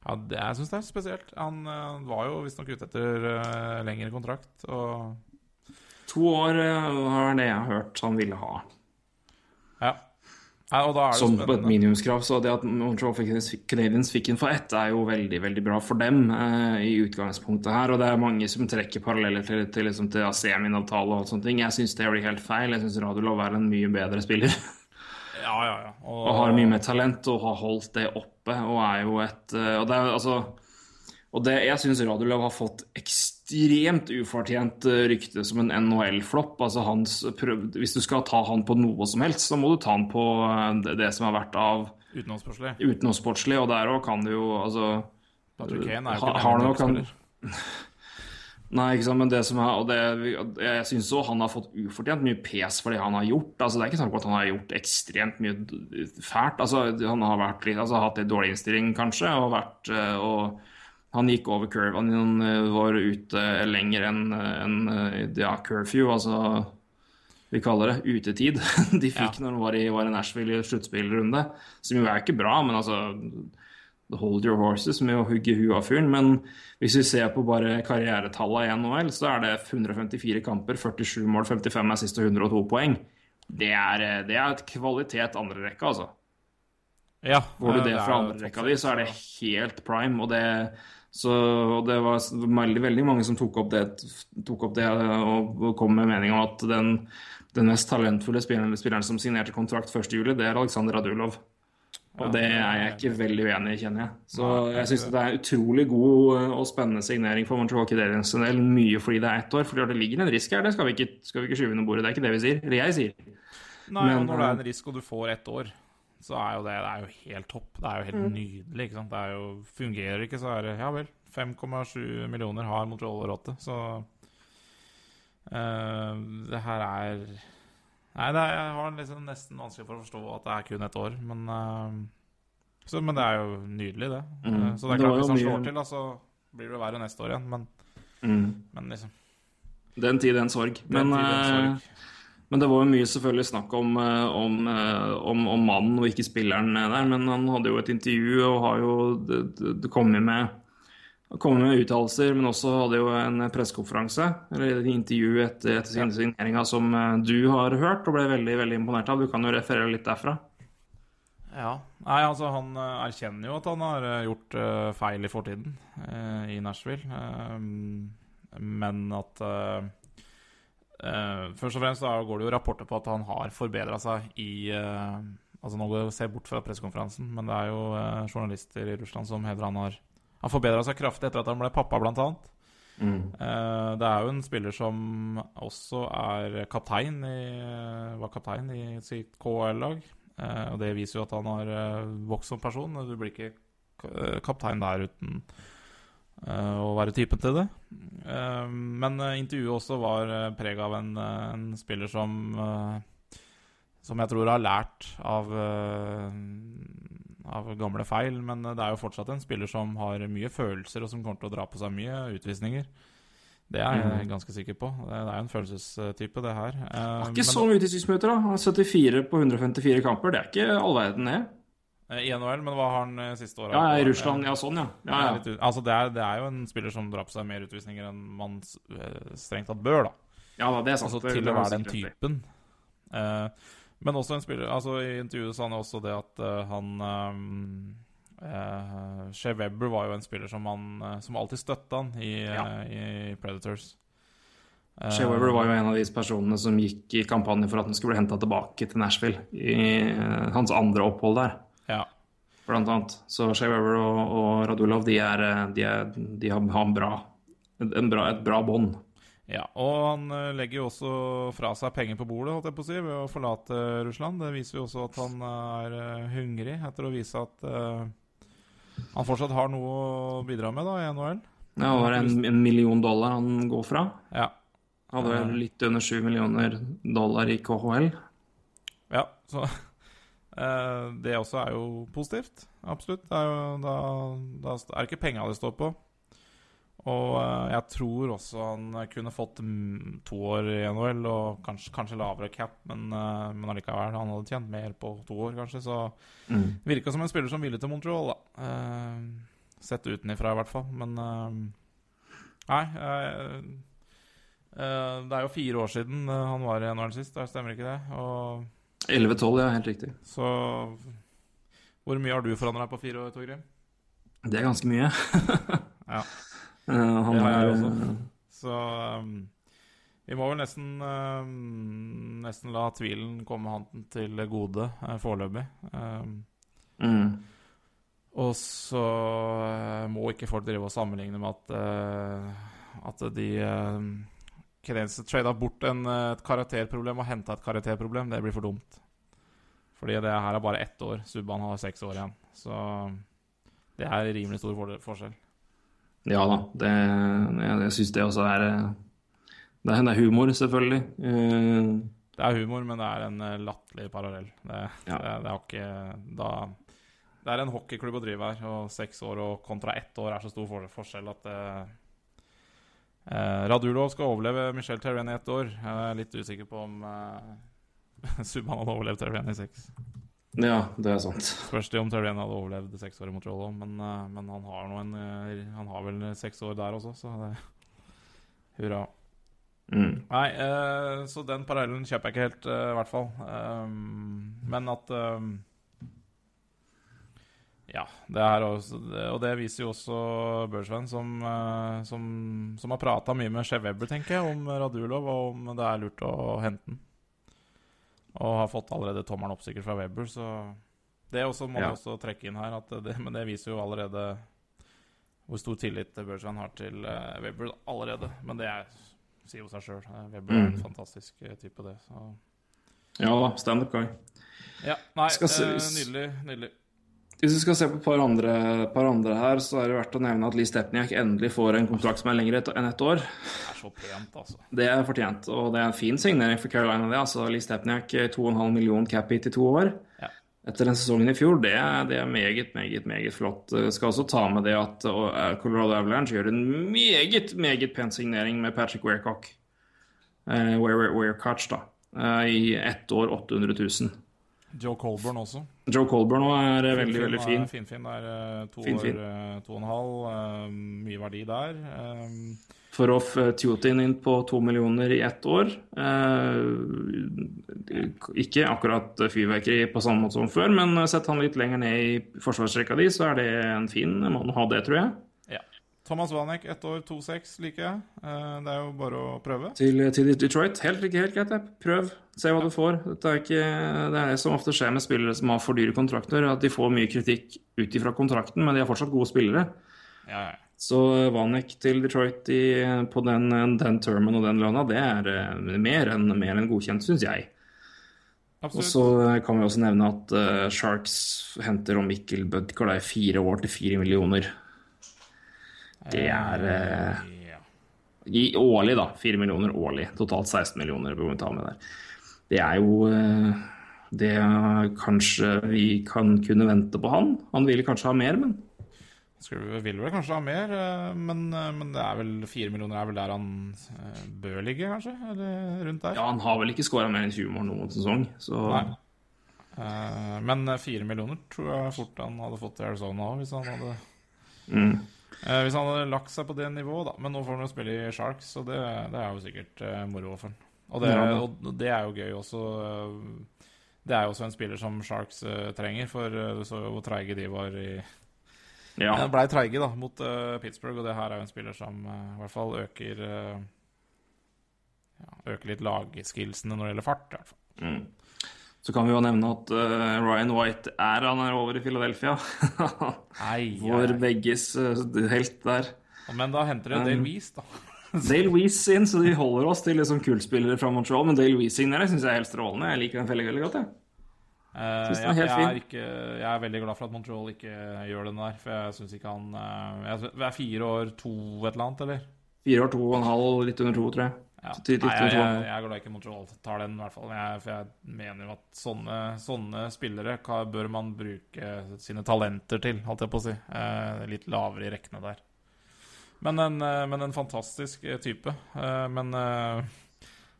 ja, det, Jeg syns det er spesielt. Han eh, var jo visstnok ute etter eh, lengre kontrakt. Og To år er det jeg har hørt han ville ha. Ja. Ja Som på et minimumskrav. Så det at Montreal Canadiens fikk en for ett, er jo veldig veldig bra for dem eh, i utgangspunktet her. Og det er mange som trekker paralleller til, til, liksom, til Asemin-avtale og sånne ting. Jeg syns det blir helt feil. Jeg syns Radulov er en mye bedre spiller. Ja, ja, ja. Og, og har mye mer talent og har holdt det oppe. Og er jo et eh, Og det er altså og det, jeg syns Radulov har fått ekstremt ufortjent eh, rykte som en NHL-flopp. Altså hans prøv, Hvis du skal ta han på noe som helst, så må du ta han på eh, det, som har vært av Utenomsportslig. utenomsportslig, og der òg kan du jo altså Patrick Kane er jo ikke har en. Nei, ikke sant, men det som er, og det, jeg syns òg han har fått ufortjent mye pes for det han har gjort. altså Det er ikke snakk om at han har gjort ekstremt mye fælt. altså Han har vært altså hatt en dårlig innstilling, kanskje, og vært eh, og han gikk over curve. Han eh, var ute lenger enn eh, ja, curfew, altså vi kaller det utetid. De fikk når han var i, var i Nashville i sluttspillrunde. Som jo er ikke bra, men altså hold your horses med å hugge huet av fyren. Men hvis vi ser på bare karrieretallene i NHL, så er det 154 kamper, 47 mål, 55 er og 102 poeng. Det er, eh, det er et kvalitet andre rekke, altså. Ja, Får du eh, det fra andrerekka andre rekka di, så er det helt prime. Og det, så, og det var veldig, veldig mange som tok opp det, tok opp det og, kom med mening om at den, den mest talentfulle spilleren, spilleren som signerte kontrakt 1.7, det er Aleksandr Radulov. Og det er jeg ikke veldig uenig i, kjenner jeg. Så jeg syns det er utrolig god og spennende signering for Montreal Canadiens en del. Mye fordi det er ett år. For det ligger en risk her, det skal vi ikke, skal vi ikke skyve under bordet. Det er ikke det vi sier. Eller jeg sier. Nei, Men, når det er eh, en risk og du får ett år, så er jo det, det er jo helt topp. Det er jo Mm. helt nydelig. ikke sant? Det er jo, fungerer ikke, så er det Ja vel. 5,7 millioner har Montreal-rotte, så uh, Det her er Nei, det er, jeg har liksom nesten vanskelig for å forstå at det er kun ett år, men uh, så, Men det er jo nydelig, det. Mm. Eh, Så det er klart, det hvis han slår til, da, så blir det verre neste år igjen, men, men liksom Den tid, den sorg. den Men, tid, den sorg. Men det var jo mye selvfølgelig snakk om, eh, om, eh, om, om mannen og ikke spilleren der. Men han hadde jo et intervju og har jo det, det, det kommet med kommet med uttalelser, men også hadde jo en pressekonferanse, eller et intervju etter, etter signeringa, som eh, du har hørt og ble veldig veldig imponert av. Du kan jo referere litt derfra. Ja. Nei, altså han erkjenner jo at han har gjort feil i fortiden i Nashville. Men at eh, Først og fremst går det jo rapporter på at han har forbedra seg i uh, Altså Nå går jeg ser bort fra pressekonferansen, men det er jo uh, journalister i Russland som hevder han har Han forbedra seg kraftig etter at han ble pappa, blant annet. Eh, det er jo en spiller som også er kaptein i, var kaptein i sitt KL-lag. Og det viser jo at han har vokst som person. Du blir ikke kaptein der uten å være typen til det. Eh, men eh, intervjuet også var preg av en, eh, en spiller som eh, Som jeg tror har lært av av gamle feil, men eh, det er jo fortsatt en spiller som har mye følelser, og som kommer til å dra på seg mye utvisninger. Det er jeg ganske sikker på. Det er jo en følelsestype, det her. Eh, Ikke men- så mye utvisningsmøter, da. 74 på 154 kamper. Det er ikke all verden, det. Eh, I NHL, men hva har han eh, siste året? Ja, i Russland. Ja, sånn, ja. ja, Ja, litt Altså, det er, det er jo en spiller som drar på seg mer utvisninger enn man eh, strengt tatt bør, da. ja da, det er sant. Altså til å være den typen. Eh, men også en spiller Altså I intervjuet sa han jo også det at uh, han uh, uh, Shea Webber var jo en spiller som han uh, Som alltid støtta han i, Ja. i Predators. Shea Weber var jo en av de personene som gikk i kampanje for at han skulle bli henta tilbake til Nashville i hans andre opphold der, Ja. blant annet. Så Shea Weber og, og Radulov, de, er, eh, de, er, de har, har en bra, en bra, et bra bånd. Ja, og han eh, legger jo også fra seg penger på bordet, holdt jeg på å si, ved å forlate Russland. Det viser jo også at han er eh, hungrig etter å vise at uh, han fortsatt har noe å bidra med da i NHL. Ja, det var en, en million dollar han går fra. Ja. Hadde vel litt under sju millioner dollar i KHL. ja så Det også er jo positivt. Absolutt. Det er jo, da, da er det ikke penga det står på. Og eh, jeg tror også han kunne fått to år i NHL og kanskje, kanskje lavere cap, men, uh, men allikevel. Han hadde tjent mer på to år, kanskje, så Mm. Virka som en spiller som ville til Montreal, da. Eh, sett utenifra, i hvert fall. Men eh, Nei. eh, eh, det er jo fire år siden eh, han var i NHL sist, stemmer ikke det? Og 11-12, ja, helt riktig. så Hvor mye har du forandra deg på fire år, Torgrim? Det er ganske mye. Ja. Uh, han Det har jeg også. eh, Så um, vi må vel nesten um, Nesten la tvilen komme han til gode uh, foreløpig. Um, mm. Og så uh, må ikke folk drive og sammenligne med at At de Canadiens trada bort en, eh, et karakterproblem og henta et karakterproblem. Det blir for dumt. Fordi det her er bare ett år. Subban har seks år igjen. Så det er rimelig stor for forskjell. Ja da. Det, jeg jeg syns det også er eh, Det er, det er humor, selvfølgelig. Eh, Det er humor, men det er en latterlig parallell. Det, Ja. det, det er ikke da Det er en hockeyklubb å drive her, og seks år og kontra ett år er så stor forskjell at det Radulov skal overleve Michel Terren i ett år. Jeg er litt usikker på om eh, Subhaan hadde overlevd Terren i seks. ja, det er sant. Spørs det om Terren hadde overlevd seks år i Montreal òg, men, eh, men han har en eh, Han har vel seks år der også, så det Hurra. Mm. Nei, eh, så den parallellen kjøper jeg ikke helt, eh, i hvert fall. Um, men at um, Ja, det er også Og det viser jo også Børsvenn, som, eh, som, som har prata mye med Shea Weber, tenker jeg, om Radulov, og om det er lurt å hente den. Og har fått allerede tommelen opp sikkert fra Weber, så Det også må Ja. man også trekke inn her, at det, men det viser jo allerede hvor stor tillit Børsvenn har til Weber allerede. Men det er, sier jo seg sjøl. Webber er en Mm. fantastisk eh, type, det. Så. Ja da, standup guy. Ja, nei, eh, nydelig. nydelig. Hvis vi skal se på et par andre, par andre her, så er det verdt å nevne at Lee Stepniak endelig får en kontrakt som er lengre enn ett år. Det er så pent, altså. Det er fortjent, og det er en fin signering for Carolina. det. Altså, Lee Stepniak, eh, 2,5 million cap hit i to år. Ja. Etter den sesongen i fjor, det det er meget, meget meget flott. Jeg skal også ta med det at eh, Colorado Avalanche gjør en meget, meget pen signering med Patrick Weircock. Uh, Weir- Weircock, da. Uh, I ett år 800 000. Joe Colburn også. Joe Colburn også er fin, veldig, veldig fin. Fin, fin. Det er eh, to Fin, fin. år, eh, to og en halv. eh, mye verdi der. Eh, Foroff Tutin inn på to millioner i ett år. Eh, ikke akkurat fyrverkeri på samme måte som før, men sett han litt lenger ned i forsvarsrekka di, så er det en fin mann å ha det, tror jeg. Thomas Vanek, ett år, 2-6, liker jeg. Eh, det er jo bare å prøve. Til, til Detroit. Helt, helt greit. det. Prøv. Se hva du får. Dette er ikke, det er det som ofte skjer med spillere som har for dyre kontrakter, at de får mye kritikk ut ifra kontrakten, men de er fortsatt gode spillere. Ja, ja. Så Vanek til Detroit i, på den, den termen og den lønna, det er eh, mer enn, mer enn godkjent, syns jeg. Og så kan vi også nevne at uh, Sharks henter om Mikkel Budker det er fire år til fire millioner. Det er eh, i årlig, da. Fire millioner årlig. Totalt 16 millioner vi ta med der. Det er jo eh, det kanskje vi kan kunne vente på han. Han ville kanskje ha mer, men Skulle, vil vel kanskje ha mer, eh, men, eh, men det er vel fire millioner er vel der han eh, bør ligge, kanskje? Eller rundt der? ja, han har vel ikke skåra mer enn 20 mål noen sesong. Så Nei. Men fire millioner tror jeg fort han hadde fått i Arizona òg, hvis han hadde mm. Eh, Hvis han hadde lagt seg på det nivået, da. Men nå får han jo spille i Sharks, så det, det er jo sikkert eh, moro for han. Og og det er jo gøy også. eh, det er jo også en spiller som Sharks eh, trenger, for eh, du så jo hvor treige de var i ja. De Blei treige da, mot eh, Pittsburgh, og det her er jo en spiller som i hvert fall øker ja, Øker litt lagskillsene når det gjelder fart. i hvert fall. Mm. Så kan vi jo nevne at uh, Ryan White er han er over i Philadelphia. ei, Vår begges uh, helt der. Men da henter de Dale Um, Weese, da. Dale Weese inn, så de holder oss til liksom kultspillere fra Montreal. Men Dale Weese signerer syns jeg er helt strålende. Jeg liker den veldig, veldig godt. Jeg. Uh, er jeg, er ikke, jeg er veldig glad for at Montreal ikke gjør den der, for jeg syns ikke han uh, jeg, er fire år, to et eller annet, eller? Fire år, to og en halv, litt under to, tror jeg. Ja. Nei, jeg, jeg, jeg er glad ikke Montreal tar den, i hvert fall. Jeg, for jeg mener jo at sånne, sånne spillere hva, bør man bruke sine talenter til, holdt jeg på å si. Eh, litt lavere i rekkene der. Men en, eh, men en fantastisk eh, type. Eh, men eh,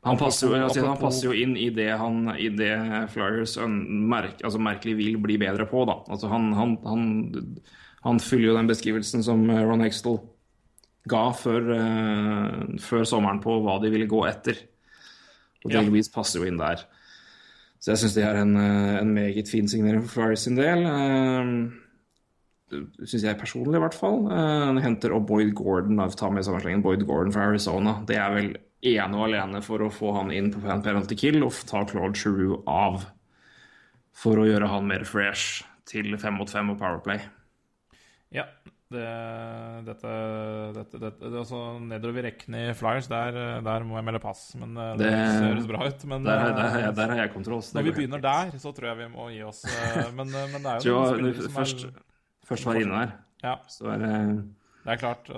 Han passer, jo, jeg han passer jo inn i det, han, i det Flyers merk, altså merkelig vil bli bedre på. Da. Altså han, han, han, han fyller jo den beskrivelsen som eh, Ron Hextall ga før, eh, før sommeren på hva de ville gå etter. Og Ja. Louise passer jo inn der. Så jeg syns det er en, eh, en meget fin signering for Flyers sin del. Uh, syns jeg personlig, i hvert fall. Uh, henter opp Boyd Gordon, da, tar med sammenslengen Boyd Gordon fra Arizona. Det er vel ene og alene for å få han inn på pen- penalty kill og ta Claude Giroux av. For å gjøre han mer fresh til fem mot fem og Powerplay. ja. Det, dette, dette, dette det, altså Nedover i rekkene i Flyers, der, eh, der må jeg melde pass. Men eh, det, Det- høres bra ut. Men Der, der, der, har jeg- der har jeg kontroll. når vi begynner der, så tror jeg vi må gi oss. eh, Men, eh, men det er jo jo, noen spillere som først, er først var inne her, Ja. så er det Det er klart,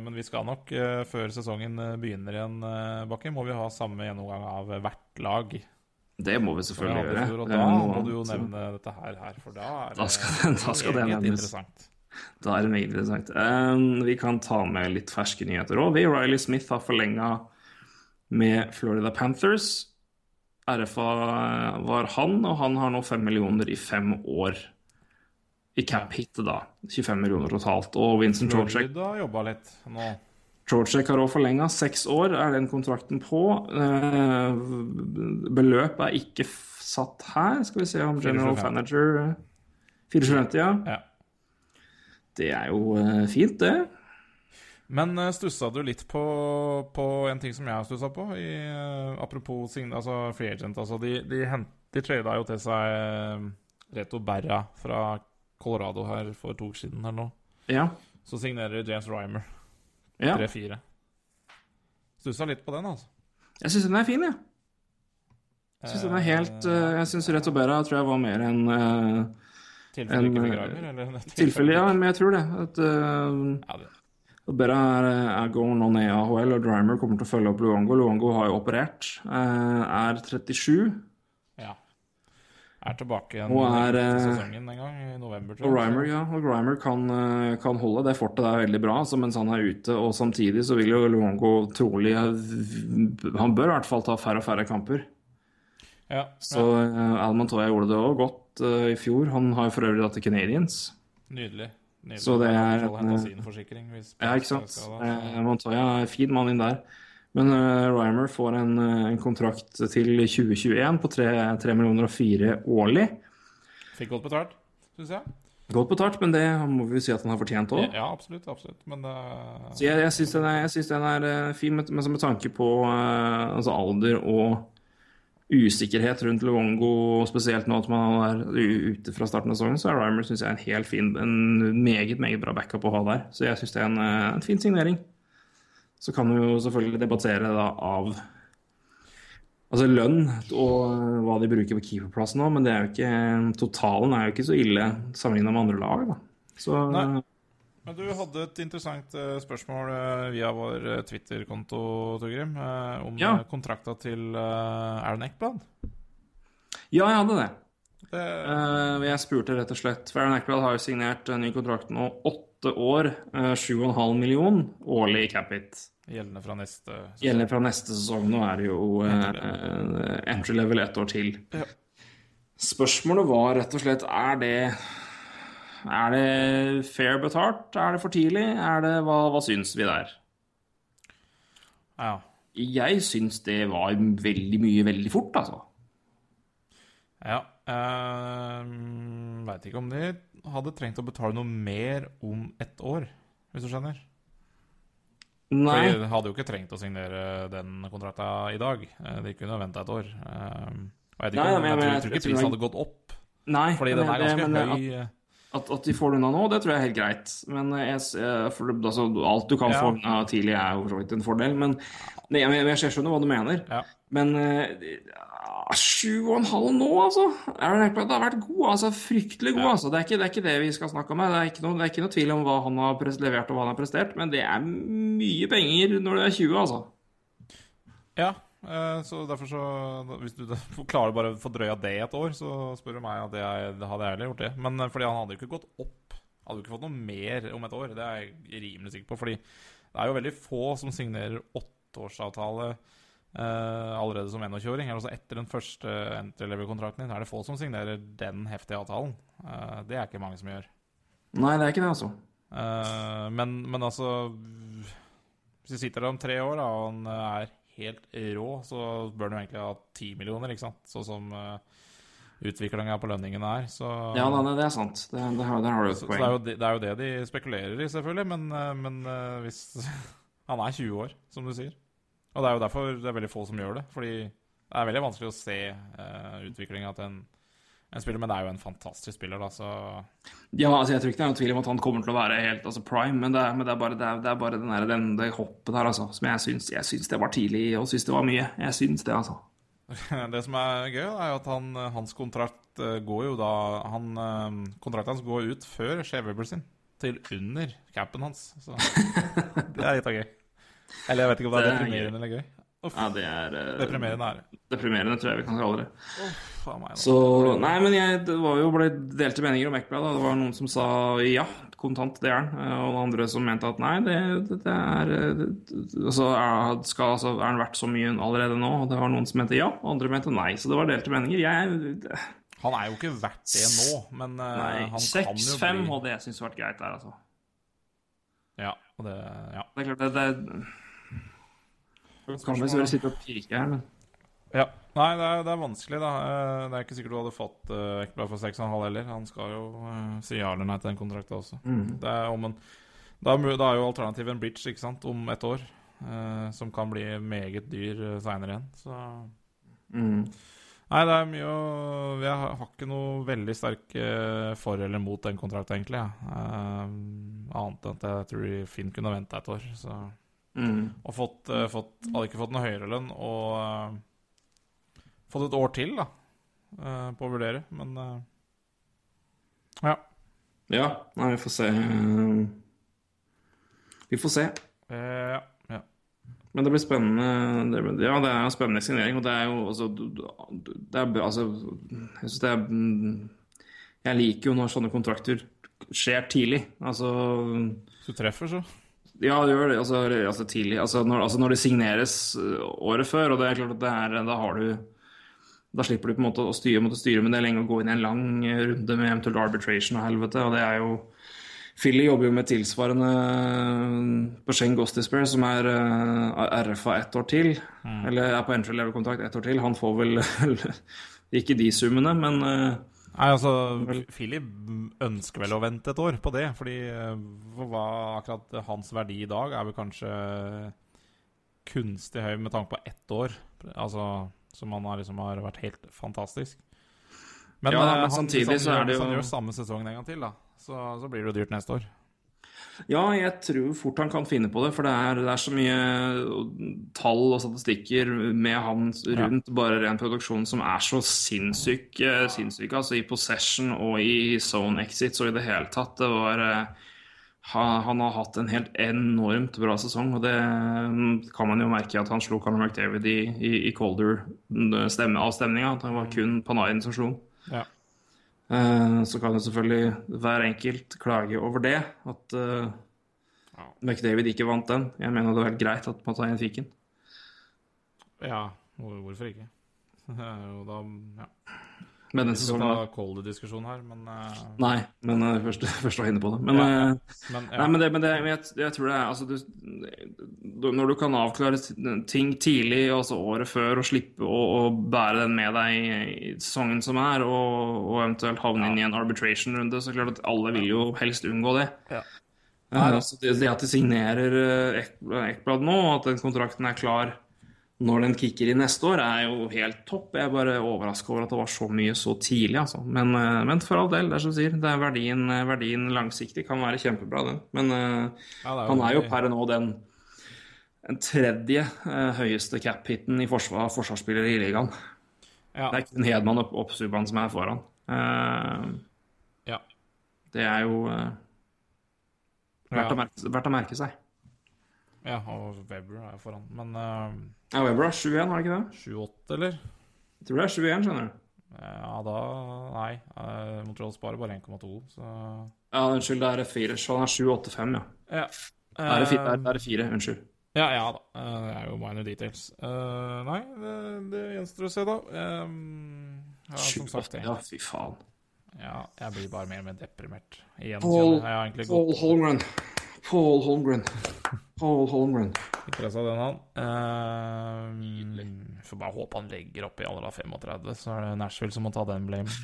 men vi skal nok, før sesongen begynner igjen, Bakke, må vi ha samme gjennomgang av hvert lag. Det må vi selvfølgelig gjøre. Og da må du jo nevne dette her, her for da er Da skal- da skal det meget nevnes. interessant. Da er det meget interessant. Um, vi kan ta med litt ferske nyheter òg. Riley Smith har forlenga med Florida Panthers. RFA var han, og han har nå fem millioner i fem år. I cap hit, da. 25 millioner totalt. Og Vincent Georgek. Georgek har også forlenga. Seks år er den kontrakten på. Eh, beløp er ikke satt her. Skal vi se om general 450. manager eh, 450, ja. Ja. Det er jo eh, fint, det. Men uh, stussa du litt på, på en ting som jeg har stussa på? I, eh, apropos altså free agent. Altså de, de, hent, de trada jo til seg eh, Reto Berra fra Colorado her for to uker siden. her nå. Ja. Så signerer James Rymer ja. 3-4. Stussa litt på den, altså. Jeg syns den er fin, jeg. Jeg syns den er helt eh, Jeg syns Reto Berra tror jeg var mer enn Tilfelle ikke en, fikk eh, Eller tilfelle, ja, men jeg tror det. At uh, Ja, det, Berra er, er going on AHL, og Drimer kommer til å følge opp Luongo. Luongo har jo operert. Uh, er 37. ja. Er tilbake igjen er, til sesongen en gang, i november. Og Rymer, ja, og Grimer kan, kan holde. Det fortet er veldig bra altså, mens han er ute. Og samtidig så vil jo Luongo trolig Han bør i hvert fall ta færre og færre kamper. Ja, Så uh, Al Montoya gjorde det òg godt i fjor. Han har jo for øvrig dratt til Canadians. Nydelig. Nydelig. Så det er eh, Ja, ikke sant. Eh, Montoya er fin mann inn der. Men uh, Rymer får en, eh, en kontrakt til 2021 på 3, millioner og 4 årlig. Fikk godt betalt, syns jeg. Godt betalt, men det må vi si at han har fortjent òg. Ja, absolutt. absolutt. Men uh, Så jeg, jeg syns den, er- den er eh, fin, men men med tanke på uh, altså alder og usikkerhet rundt Luongo, spesielt nå at man er ute fra starten av sesongen, så er Rymer synes jeg, en helt fin, en meget meget bra backup å ha der. Så jeg syns det er en, eh, en fin signering. Så kan vi jo selvfølgelig debattere da av Altså lønn og eh, hva de bruker på keeperplassen nå, men det er jo ikke, totalen er jo ikke så ille sammenlignet med andre lag. da. Så Nei. Men du hadde et interessant eh, spørsmål eh, via vår eh, Twitter-konto, Torgrim, om Ja. kontrakta til Aaron Eckblad. ja, jeg hadde det. Det, jeg spurte rett og slett For Aaron Eckblad har jo signert en ny kontrakt nå. Åtte år, eh, 7,5 million årlig i capit. gjeldende fra neste sesong. Gjeldende fra neste sesong. Nå er det jo entry level ett år til. Ja. Spørsmålet var rett og slett Er det Er det fair betalt? Er det for tidlig? Er det, hva, hva syns vi der? Ja. Jeg syns det var veldig mye veldig fort, altså. ja. Uh, Veit ikke om de hadde trengt å betale noe mer om ett år, hvis du skjønner. Nei. For de hadde jo ikke trengt å signere den kontrakta i dag. Eh, De kunne venta et år. Og jeg, vet ikke, Nei, men- jeg, men tror, jeg jeg tror ikke prisen hadde gått opp, Nei fordi den er ganske men høy. eh. At, at de får det unna nå, det tror jeg er helt greit. Men eh, jeg, eh, for, altså, alt du kan Ja. få unna tidlig, er jo for så vidt en fordel. Men nei, jeg, jeg, jeg skjønner hva du mener. Ja. Men eh, sju og en halv nå, altså. Eckblad har vært god. altså Fryktelig god. Altså. Det er, ikke, det er ikke det vi skal snakke om her. Det er ikke noe, er ikke noe tvil om hva han har levert og hva han har prestert, men det er mye penger når du er 20, altså. Ja, så derfor så Hvis du klarer bare å fordrøye det et år, så spør du meg at det, er, det hadde jeg gjort det. Men eh, fordi han hadde jo ikke gått opp. Hadde jo ikke fått noe mer om et år. Det er jeg rimelig sikker på. Fordi det er jo veldig få som signerer åtteårsavtale eh, allerede som 21-åring. Altså etter den første entry-level-kontrakten din, er det få som signerer den heftige avtalen. Eh, det er ikke mange som gjør. Nei, det er ikke det, altså. Eh, men, men altså Hvis du sitter der om tre år da, og han eh, er helt rå, så bør han jo egentlig ha ti millioner, ikke sant? Sånn som uh, utviklinga på lønningene er. Så, Ja, nei, det er sant. Det, det har, der har du et så, så det, er jo det, det er jo det de spekulerer i, selvfølgelig. Men, eh, men eh, hvis Han er 20 år, som du sier. Og det er jo derfor det er veldig få som gjør det. Fordi det er veldig vanskelig å se uh, utviklinga til en, en spiller, men det er jo en fantastisk spiller, da, så Ja, altså jeg tror ikke det er noen tvil om at han kommer til å være helt altså prime, men det er, men det er bare, det er, det er bare den der, den, det hoppet der, altså, som jeg syns, jeg syns det var tidlig, og syns det var mye. Jeg syns det, altså. Det som er gøy, er jo at han, hans kontrakt eh, går jo da han, eh, Kontrakten hans går ut før Skjevøbel sin. til under capen hans. Så det er litt av gøy. Eller jeg vet ikke om det er Det er deprimerende eller gøy. Ja, det er eh, deprimerende er det. deprimerende, tror jeg vi kan kalle det. Faen meg. Så Nei, men jeg, det var jo ble delte meninger om Ekblad. Det var noen som sa ja, kontant, det er han. eh, Og andre som mente at nei, det, det, det er eh, det, altså, er, skal, altså, er han verdt så mye allerede nå? Og det var noen som mente ja, og andre mente nei. Så det var delte meninger. Jeg Han er jo ikke verdt det nå, men Nei, han kan jo 6-5 bli hadde jeg syntes vært greit der, altså. Ja, og det Ja. Det er klart, det, det Kan vel selvfølgelig sitte og pirke her, men ja. Nei, det er, det er vanskelig, da. Eh, Det er ikke sikkert du hadde fått uh, Ekblad for 6,5 heller. Han skal jo uh, si ja eller nei til den kontrakten også. Det er om en da, er da er jo alternativet en bridge, ikke sant, om et år. uh, som kan bli meget dyr uh, seinere igjen. Så mm. Nei, det er mye å Jeg har har ikke noe veldig sterke for eller mot den kontrakten, egentlig. Ja. Eh, annet enn at jeg tror Finn kunne venta et år. Så. Mm. Og fått, eh, fått, hadde ikke fått noe høyere lønn og uh, fått et år til, da, uh, på å vurdere. Men uh, ja. Ja, nei, vi får se. Vi får se. Ja. ja. Men det blir spennende. Det, blir- ja, det er en spennende signering, og det er jo altså det er, altså Jeg syns det er Jeg liker jo når sånne kontrakter skjer tidlig. Altså Hvis du treffer, så. Ja, det gjør det. Altså, altså tidlig. Altså når, altså når det signeres øh, året før, og det er klart at det er Da har du Da slipper du på en måte å styre måtte styre med det lenge og gå inn i en lang øh, runde med eventuelt arbitration og helvete, og det er jo Philly jobber jo med tilsvarende øh, på Shane Gostisbehere, som er RFA ett år til. Eller er på entry level-kontrakt ett år til. Han får vel ikke de summene, men Nei, altså Philip ønsker vel å vente et år på det, fordi eh, for hva akkurat hans verdi i dag er vel kanskje kunstig høy med tanke på ett år. Altså som han har, liksom har vært helt fantastisk. Men, Ja, eh, men han, samtidig han så er gjør, jo hvis han gjør samme sesongen en gang til, da, så, så blir det jo dyrt neste år. Ja, jeg tror fort han kan finne på det, for det er, det er så mye tall og statistikker med han rundt bare ren produksjon som er så sinnssyke, Sinnssyk, altså i possession og i zone exits og i det hele tatt. Det var eh, Han har hatt en helt enormt bra sesong, og det mm, kan man jo merke at han slo Conor McDavid i, i, i Colder-avstemninga. At det var kun Panarin som slo. Ja. Eh, Så kan jo selvfølgelig hver enkelt klage over det, at uh, Ja. McDavid ikke vant den. Jeg mener det var helt greit at Panarin fikk den. ja, hvorfor ikke? Det er jo da ja. Men den Vi skal sesongen ta Colder-diskusjon her, men uh... Nei, men uh, først, først var jeg inne på det. Men, Ja, ja. eh, Men, ja. Nei, men, det, men det, jeg, jeg tror det er altså, du, Når du kan avklare ting tidlig, altså året før, og slippe å, å bære den med deg i, i sesongen som er, og, og eventuelt havne inn i en arbitration-runde, så er det klart at alle vil jo helst unngå det. Ja. Eh, så det, det at de signerer Ekblad nå, og at den kontrakten er klar når den kicker inn neste år, er jo helt topp. Jeg er bare overraska over at det var så mye så tidlig, altså. Men, eh, men for all del, det er som sier, det er verdien, verdien langsiktig kan være kjempebra, den. Men eh, Ja, er han er jo per nå den, den tredje eh, høyeste cap-hiten i forsvar, forsvarsspillere i ligaen. ja. Det er ikke Hedman og, Oppsuban som er foran. Uh, ja. det er jo uh, verdt, Ja. å merke, verdt å merke seg. Ja, og Weber er foran. Men uh, Ja, Weber har 7-1, var det ikke det? 7-8, eller? Jeg tror det er 7-1, skjønner du. Ja, da Nei. Uh, Montreal sparer bare 1,2, så Ja, unnskyld, det er et fire. Så han er 7-8-5, ja. Ja. Er det fire, er det unnskyld. Ja, ja da. Eh, Det er jo minor details. Uh, nei, det, det gjenstår å se, da. Um, ja, som sagt, ja, fy faen. ja, jeg blir bare mer og mer deprimert. Igjen, Paul, Paul Holmgren. Paul Holmgren. Paul Holmgren. press den, han. Uh, får bare håpe han legger opp i alder av 35, så er det Nashville som må ta den blamen.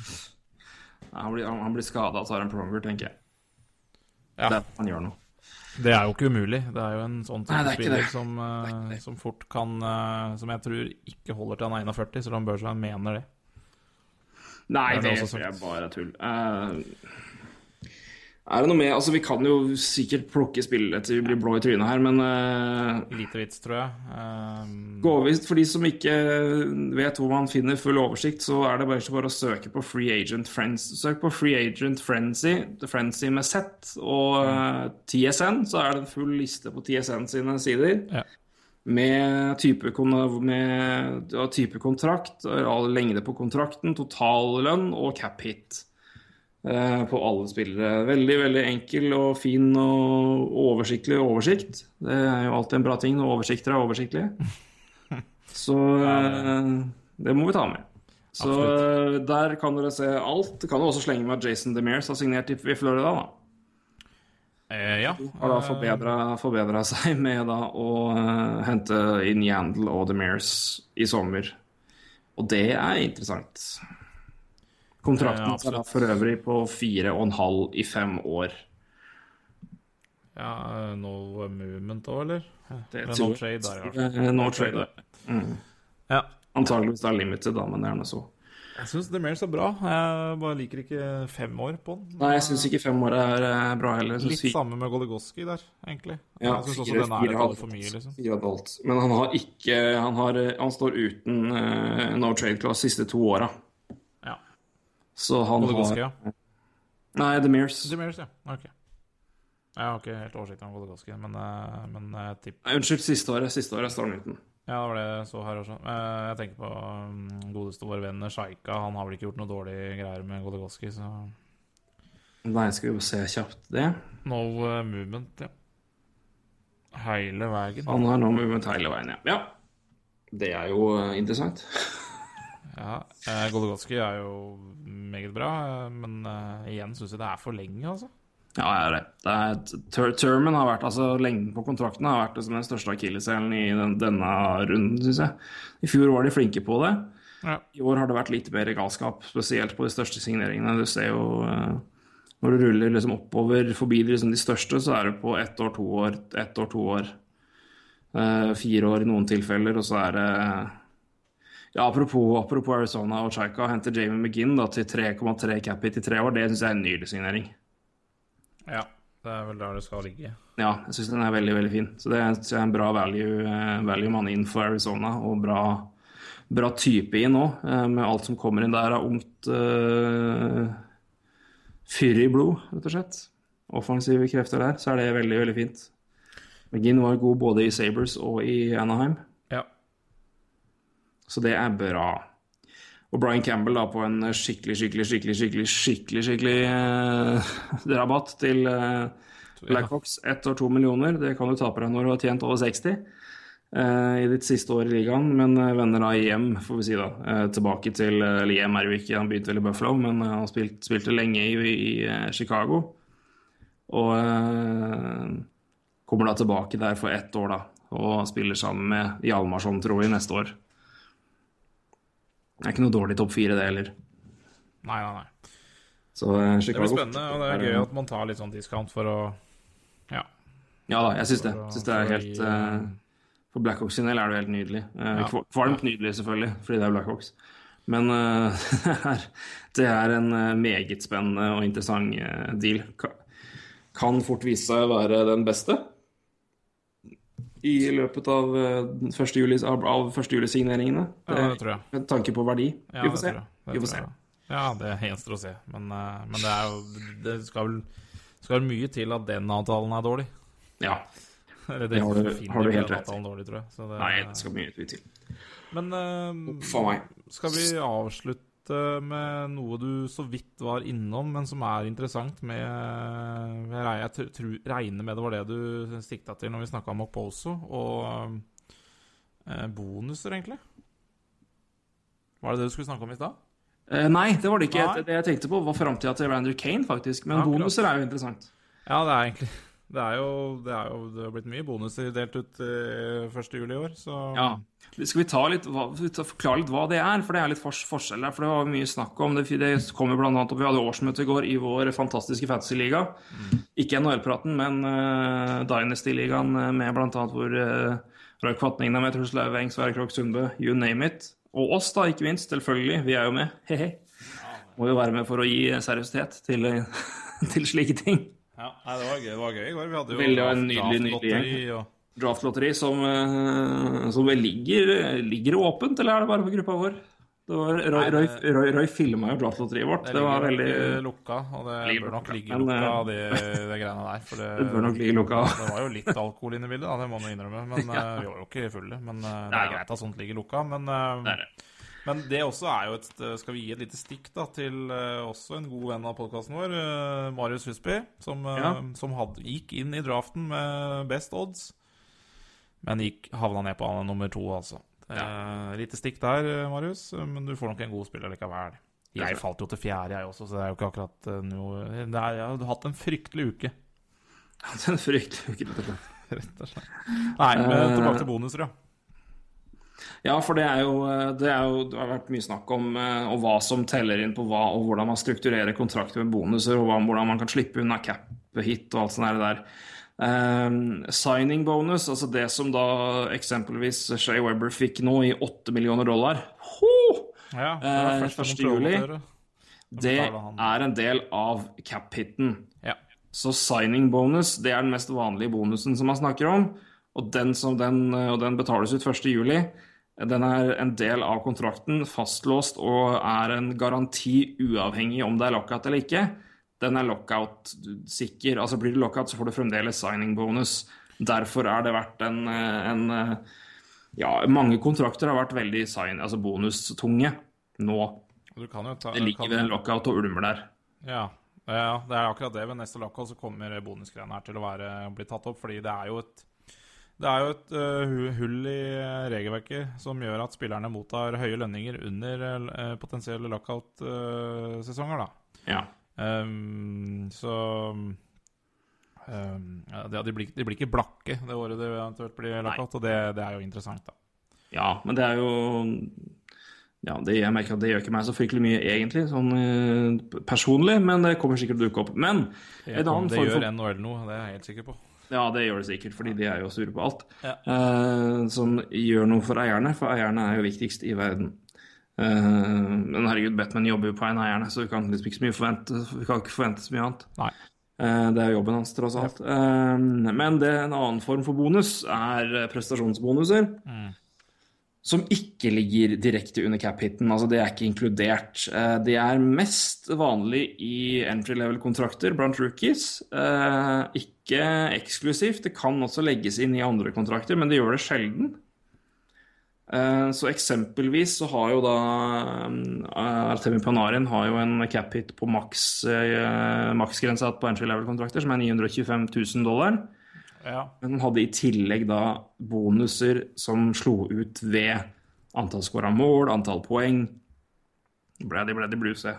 Han blir, han, han blir skada så har han pronger, tenker jeg. Ja. Det er han gjør noe. Det er jo ikke umulig. Det er jo en sånn type er spiller som, uh, som fort kan uh, Som jeg tror ikke holder til han er 41, selv om Bergeron mener det. Nei, Det er det det jeg bare er tull. Eh, Er det noe med Altså, vi kan jo sikkert plukke spillere til vi blir blå i trynet her, men uh, Lite vits, tror jeg. Um, gå over, For de som ikke vet hvor man finner full oversikt, så er det bare, bare å søke på Free Agent Friends. Søk på Free Agent Frenzy, Frenzy med Z, og uh, TSN, så er det en full liste på TSN sine sider. Ja. Med type, med ja, type kontrakt, lengde på kontrakten, totallønn og cap hit. Eh, på alle spillere. Veldig veldig enkel og fin og oversiktlig oversikt. Det er jo alltid en bra ting når oversikter er oversiktlige. Så eh, det må vi ta med. Så Absolutt. Eh, der kan dere se alt. Kan jo også slenge med at Jason DeMears har signert i Florida, da. Eh, ja. Har da forbedra seg med da å hente inn Yandel og DeMears i sommer. Og det er interessant. Kontrakten ja, er for øvrig på fire og en halv i fem år. Ja, no movement òg, eller? Det eller no trade der, ja. No, no trade. Mm. Ja. Antakeligvis det er limited, da, men er så. Jeg syns DeMears er bra. Jeg bare liker ikke fem år på den. Nei, jeg syns ikke fem år er eh, bra heller. Litt fire... samme med Goligoski der, egentlig. Ja, jeg syns også den er litt for mye, liksom. Fire og Men han har ikke Han, har, han står uten uh, no trade-class siste to åra. Så han Goligoski, har ja. Nei. The Mears, ja. Ok. Jeg har ikke helt oversikt over Goligoski, men, eh, men eh, tipper Unnskyld, siste året. Siste året står han uten. Ja, det var det jeg så her også. Eh, jeg tenker på um, godeste vår venn Sjaika. Han har vel ikke gjort noe dårlig greier med Goligoski, så Nei, skal vi se kjapt det. No movement, ja. Hele veien. Han har no movement hele veien, ja. ja. Det er jo interessant. Ja, eh, Goligotsky er jo meget bra, eh, men uh, igjen syns jeg det er for lenge, altså. Ja, det er det. det er, ter termen har vært, altså Lengden på kontrakten har vært den største akilleshælen i den, denne runden, syns jeg. I fjor var de flinke på det. Ja. I år har det vært litt mer galskap, spesielt på de største signeringene. Du ser jo uh, Når du ruller liksom oppover forbi liksom de største, så er det på ett år, to år, ett år, to år. Uh, fire år i noen tilfeller, og så er det ja, apropos, apropos Arizona og Chaika, henter Jamie McGinn da, til 3,3 cap hit i tre år. Det syns jeg er en nydelig signering. Ja, det er vel der det skal ligge. Ja, jeg syns den er veldig veldig fin. Så det er en bra value, eh, value man inn for Arizona, og bra, bra type inn òg, eh, med alt som kommer inn der av ungt uh, i blod, rett og slett. Offensive krefter der, så er det veldig, veldig fint. McGinn var god både i Sabres og i Anaheim. Så det er bra. Og Brian Campbell da på en skikkelig, skikkelig, skikkelig skikkelig, skikkelig, skikkelig eh, rabatt til eh, Blackhawks. Ett år to millioner. Det kan du ta på deg når du har tjent over 60 eh, i ditt siste år i ligaen. Men eh, vender da hjem, får vi si da. Eh, tilbake til eh, Eller hjem er jo ikke, han begynte vel i Buffalo, men han spilt, spilte lenge i, i, i Chicago. Og kommer da tilbake der for ett år, da. Og spiller sammen med Hjalmarsson, tror jeg, neste år. Det er ikke noe dårlig topp fire, det heller. Nei, nei, nei. Så, uh, det blir spennende, og det er gøy at man tar litt sånn discount for å Ja. Ja da, jeg syns det. Jeg synes det er helt uh, For Blackhawks sin del er det helt nydelig. Uh, ja. Kvalmt nydelig, selvfølgelig, fordi det er Blackhawks. Men det er en meget spennende og interessant deal. Kan fort vise seg å være den beste i løpet av uh, første juli, av, av første julisigneringene. Ja, det tror jeg. Med tanke på verdi. Ja, vi får se. Vi får se. Ja, det gjenstår å se. Men, uh, men, det er jo Det skal vel skal mye til at den avtalen er dårlig. Ja. Eller det, det har, du, har du helt rett. Dårlig, tror jeg. Det, Nei, det skal mye til. Men uh, skal vi avslutte med noe du så vidt var innom, men som er interessant med Jeg regner med det var det du sikta til når vi snakka om Oposo, og eh, bonuser, egentlig? Var det det du skulle snakke om i stad? Eh, nei, det var det ikke. Det jeg tenkte på, var framtida til Rander Kane, faktisk. Men ja, bonuser er jo interessant. Ja, det er egentlig det er, jo, det er jo det har blitt mye bonuser delt ut eh, 1.7 i år, så Ja. Skal vi ta litt, forklare litt hva det er? For det er litt forskjell der. For det var mye snakk om det. Det kom jo bl.a. opp Vi hadde årsmøte i går i vår fantastiske fantasy-liga. Mm. Ikke NHL-praten, men uh, Dynasty-ligaen eh, med bl.a. hvor uh, Roy Kvatning, Truls Lauveng, Sverre Krogh Sundbø, you name it. Og oss, da, ikke minst. Selvfølgelig. Vi er jo med. He-he. Må jo være med for å gi seriøsitet til, til slike ting. Ja, nei, det var gøy, det var gøy i går. Vi hadde jo Veldig en nydelig, nydelig draftlotteri og Draftlotteri som, eh, som ligger, ligger åpent, eller er det bare på gruppa vår? Det var, Roy, Roy, Roy, Roy filma jo draftlotteriet vårt. Det, Det var veldig eh, lukka, og det Ligger bør nok ligge lukka, de, det, det greiene der. For det, Det bør nok ligge lukka. det var jo litt alkohol inne i bildet, da, det må man innrømme. Men ja. vi var jo ikke fulle. Men eh, det er greit at sånt ligger lukka. Men, eh, Det er det. Men det også er jo et Skal vi gi et lite stikk da til eh, også en god venn av podkasten vår, eh, Marius Husby, som, eh, Ja. som hadde, gikk inn i draften med best odds, men gikk, havna ned på nummer to, altså. Eh, lite stikk der, Marius, men du får nok en god spiller likevel. Jeg falt jo til fjerde, jeg også, så det er jo ikke akkurat noe er, Jeg har hatt en fryktelig uke, Hatt en fryktelig uke. rett og slett. Nei, men tilbake til bonuser, ja. Ja, for det er jo Det, er jo, det har vært mye snakk om eh, og hva som teller inn på hva, og hvordan man strukturerer kontrakter med bonuser, og hvordan man kan slippe unna cap-hit og alt sånt der. Um, signing bonus, altså det som da eksempelvis Shay Webber fikk nå i 8 millioner dollar, Ho! ja det eh, var 1. juli. det er en del av cap-hiten. Ja. Så signing bonus det er den mest vanlige bonusen som man snakker om. Og den, som den, og den betales ut 1.7. Den er en del av kontrakten, fastlåst og er en garanti uavhengig om det er lockout eller ikke. Den er lockout-sikker. Altså Blir det lockout, så får du fremdeles signing bonus. Derfor er det vært en, en Ja, mange kontrakter har vært veldig sign, altså bonustunge nå. Ta Det ligger ved en lockout og ulmer der. Ja, ja, det er akkurat det. Ved neste lockout så kommer bonusgreiene her til å være, bli tatt opp, fordi det er jo et det er jo et uh, hull i øh, regelverket som gjør at spillerne mottar høye lønninger under uh, potensielle lockout-sesonger, da. Ja. Um, så um, ja, de, blir, de blir ikke blakke det året det eventuelt blir lockout, og det, det er jo interessant, da. ja, men det er jo ja, det, Jeg merker at det gjør ikke meg så fryktelig mye, egentlig, sånn eh, personlig, men det kommer sikkert til å dukke opp. Men annen det gjør for NHL noe, det er jeg helt sikker på. Ja, det gjør det sikkert, fordi de er jo sure på alt. Ja. Uh, som gjør noe for eierne, for eierne er jo viktigst i verden. Uh, men herregud, Batman jobber jo på en eierne, så vi kan liksom ikke så mye forvente, vi kan ikke forvente så mye annet. Nei. Uh, det er jobben hans, tross alt. Eh, men det, en annen form for bonus er prestasjonsbonuser. prestasjonsbonuser. Som ikke ligger direkte under cap-hiten. Altså, det er ikke inkludert. Eh, Det er mest vanlig i entry level-kontrakter blant rookies. Eh, Ikke eksklusivt. Det kan også legges inn i andre kontrakter, men det gjør det sjelden. Eh, Så eksempelvis så har jo da Artemi Panarin har jo en cap-hit på maks, maksgrensa på entry level-kontrakter, som er 925 000 dollar. Ja. Men hadde i tillegg da bonuser som slo ut ved antall skåra mål, antall poeng, Brady Brady Bluse,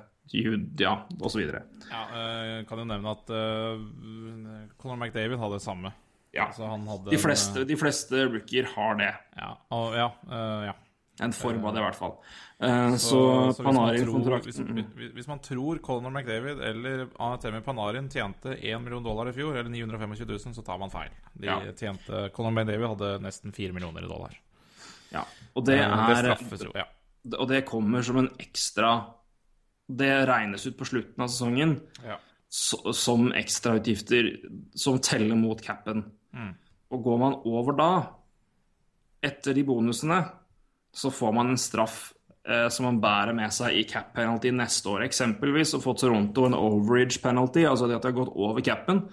ja, osv. Ja, eh, kan jo nevne at uh, Conor McDavid hadde det samme. Ja. Altså, De en, fleste, de fleste rookier har det. eh, Ja, og, ja, eh, ja. En form av det, i hvert fall. Eh, Så, Så, hvis, man tror, hvis, Panarin-kontrakten hvis, hvis man tror Conor McDavid eller Temi Panarin tjente 1 million dollar i fjor, eller 925 000, så tar man feil. De Ja. tjente Conor McDavid hadde nesten 4 millioner dollar. ja. Og det er det straffes jo, ja. Og det kommer som en ekstra Det regnes ut på slutten av sesongen ja. så, som ekstrautgifter som teller mot capen. Og går man over da, etter de bonusene, så får man en straff eh, som man bærer med seg i cap penalty neste år. Eksempelvis så får Toronto en overage penalty, altså det at de har gått over capen,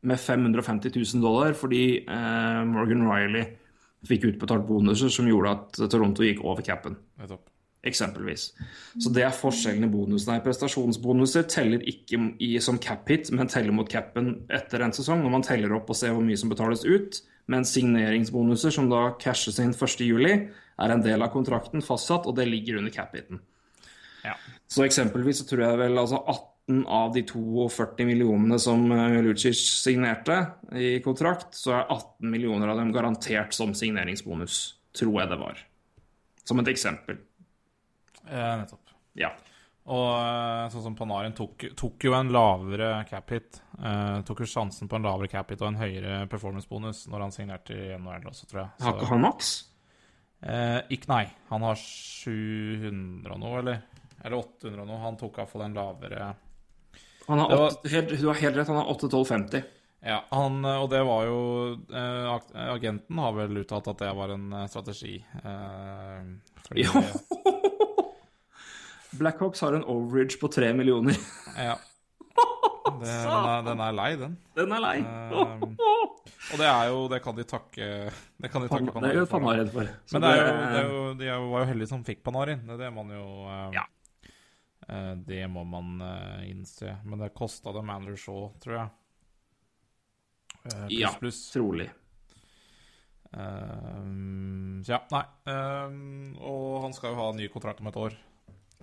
med 550 000 dollar fordi eh, Morgan Riley fikk utbetalt bonuser som gjorde at Toronto gikk over capen. Eksempelvis. Så det er forskjellen i bonusene. her. Prestasjonsbonuser teller ikke i, som cap-hit, men teller mot capen etter en sesong, når man teller opp og ser hvor mye som betales ut. Men signeringsbonuser, som da cashes inn 1.7, er en del av kontrakten fastsatt, og det ligger under cap-hiten. Ja. Så eksempelvis så tror jeg vel altså 18 av de 42 millionene som eh, Lucic signerte i kontrakt, så er 18 millioner av dem garantert som signeringsbonus, tror jeg det var. Som et eksempel. Eh, nettopp. Ja. Og eh, sånn som Panarin tok, tok jo en lavere cap-hit. Eh, tok jo sjansen på en lavere cap-hit og en høyere performance-bonus når han signerte i NHL også, tror jeg. Har ikke han maks? Eh, ikke, nei. Han har 700 og noe, eller? Eller 800 og noe. Han tok iallfall en lavere Han har 8, var- helt, du har helt rett, han har 8-12-50. Ja, han, og det var jo eh, Agenten har vel uttalt at det var en eh, strategi. Eh, fordi Blackhawks har en overridge på 3 millioner. Ja. Det, den, er, den er lei, den. Den er lei. Uh, og det er jo Det kan de takke Det kan de takke det er jo Panarin for. Panarin for. Men det er jo, det er jo, de var jo heldige som fikk Panarin. Det, er det man jo uh, Ja. uh, Det må man innse. Men det kosta dem Anders Shaw, tror jeg. Pluss, Ja, trolig. Så ja, nei. Og han skal jo ha ny kontrakt om et år.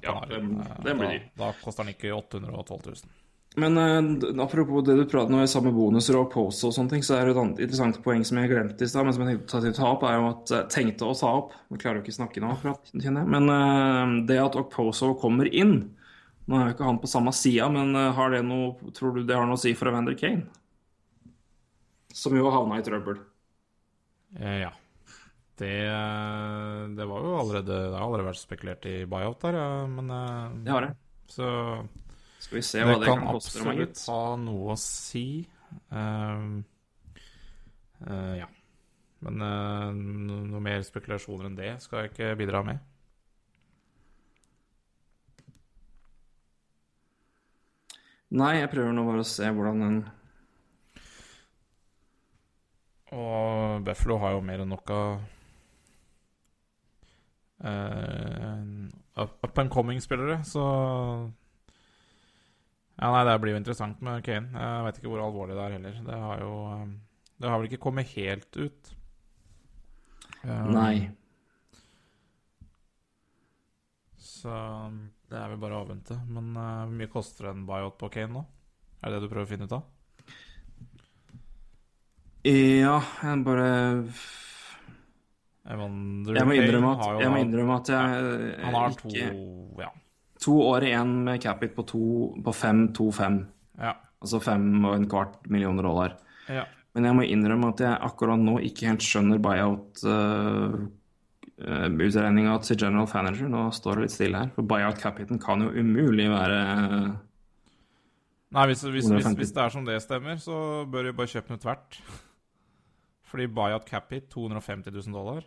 Ja, den, det, blir det da, da koster han ikke 812 000. Men eh, apropos det du prater om i samme bonuser og pose og sånne ting, så er det et annet interessant poeng som jeg glemte i stad, men som jeg tenkte å ta opp, er jo at jeg tenkte å ta opp Jeg klarer jo ikke å snakke nå, kjenner jeg. Men eh, det at Okposo kommer inn Nå er jo ikke han på samme sida, men eh, har det noe Tror du det har noe å si for Evander Kane? Som jo har havna i trøbbel. Eh, ja. Det, eh, det var jo allerede Det har allerede vært spekulert i buyout der, men eh, Det har det. Så Skal vi se det, hva det kan kan koste dem, absolutt ha noe å si. Uh, uh, ja. Men uh, no- noe mer spekulasjoner enn det skal jeg ikke bidra med. Nei, jeg prøver nå bare å se hvordan den Og Buffalo har jo mer enn nok av uh, up, up and coming-spillere, så Ja, nei, det blir jo interessant med Kane. Jeg vet ikke hvor alvorlig det er heller. Det har jo eh, Det har vel ikke kommet helt ut. Eh, Nei. Så det er vel bare å avvente. Men eh, hvor mye koster en buyout på Kane nå? Er det det du prøver å finne ut av? Ja, jeg bare Evander Jeg må innrømme at jeg, må innrømme at jeg, Han har to Ja. To år igjen med capit på, to, på 5-2-5. Ja. Altså fem og en kvart millioner dollar. ja. Men jeg må innrømme at jeg akkurat nå ikke helt skjønner buyout-utregninga til general manager. Nå står det litt stille her. For buyout-capiten kan jo umulig være Nei, hvis, hvis, hvis, hvis det er som det stemmer, så bør vi bare kjøpe noe tvert. Fordi buyout capit 250 000 dollar.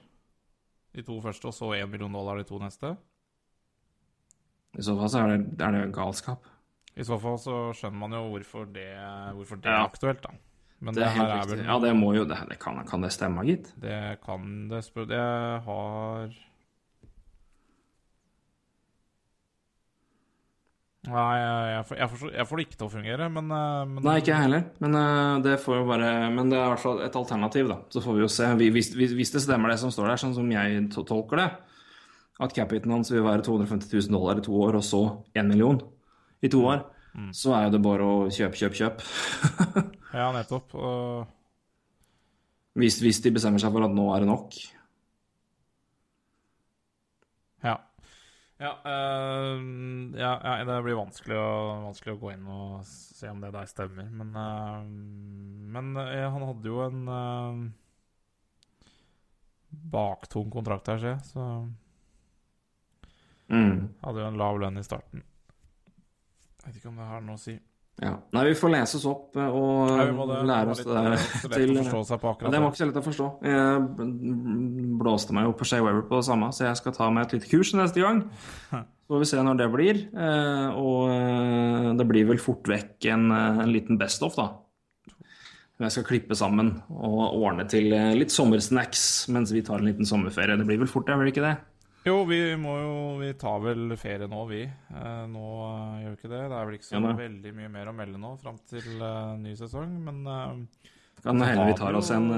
De to første, og så 1 million dollar de to neste. I så fall så er det, er det galskap. I så fall så skjønner man jo hvorfor det, hvorfor det Ja. er aktuelt, da. Men Det det, er her er vel Ja, det må jo Det, det kan, kan det stemme, gitt? Det kan det spør... Det har Nei, jeg, jeg, får, jeg, får, jeg får det ikke til å fungere, men, eh, men Nei, ikke jeg heller. Men eh, det får jo bare Men det er i hvert fall et alternativ, da. Så får vi jo se. Hvis, hvis, hvis det stemmer det som står der, sånn som jeg tolker det, at capiten hans vil være 250 000 dollar i to år, og så 1 million i to år, så er jo det bare å kjøpe, kjøpe, kjøpe. Ja, nettopp. Uh... hvis, hvis de bestemmer seg for at nå er det nok. Ja. Ja, uh, ja, ja, det blir vanskelig å, vanskelig å gå inn og se om det der stemmer. Men, uh, men eh, han hadde jo en uh, baktung kontrakt her, ser jeg. Så Mm. hadde jo en lav lønn i starten. Jeg vet ikke om det har noe å si. Ja. Nei, vi får lese oss opp eh, og Nei, det. lære Det oss det der. eh, til- det det. var ikke så lett å forstå. Jeg blåste meg jo på Shay Weber på det samme, så jeg skal ta meg et lite kurs neste gang. Så får vi se når det blir. Eh, Og eh, det blir vel fort vekk en, en liten best-off, da. Som jeg skal klippe sammen og ordne til litt sommersnacks mens vi tar en liten sommerferie. Det blir vel fort det, blir det ikke det? Jo, vi må jo Vi tar vel ferie nå, vi. Eh, nå eh, gjør vi ikke det. Det er vel ikke så Ja, veldig mye mer å melde nå fram til eh, ny sesong, men Kan hende vi tar oss en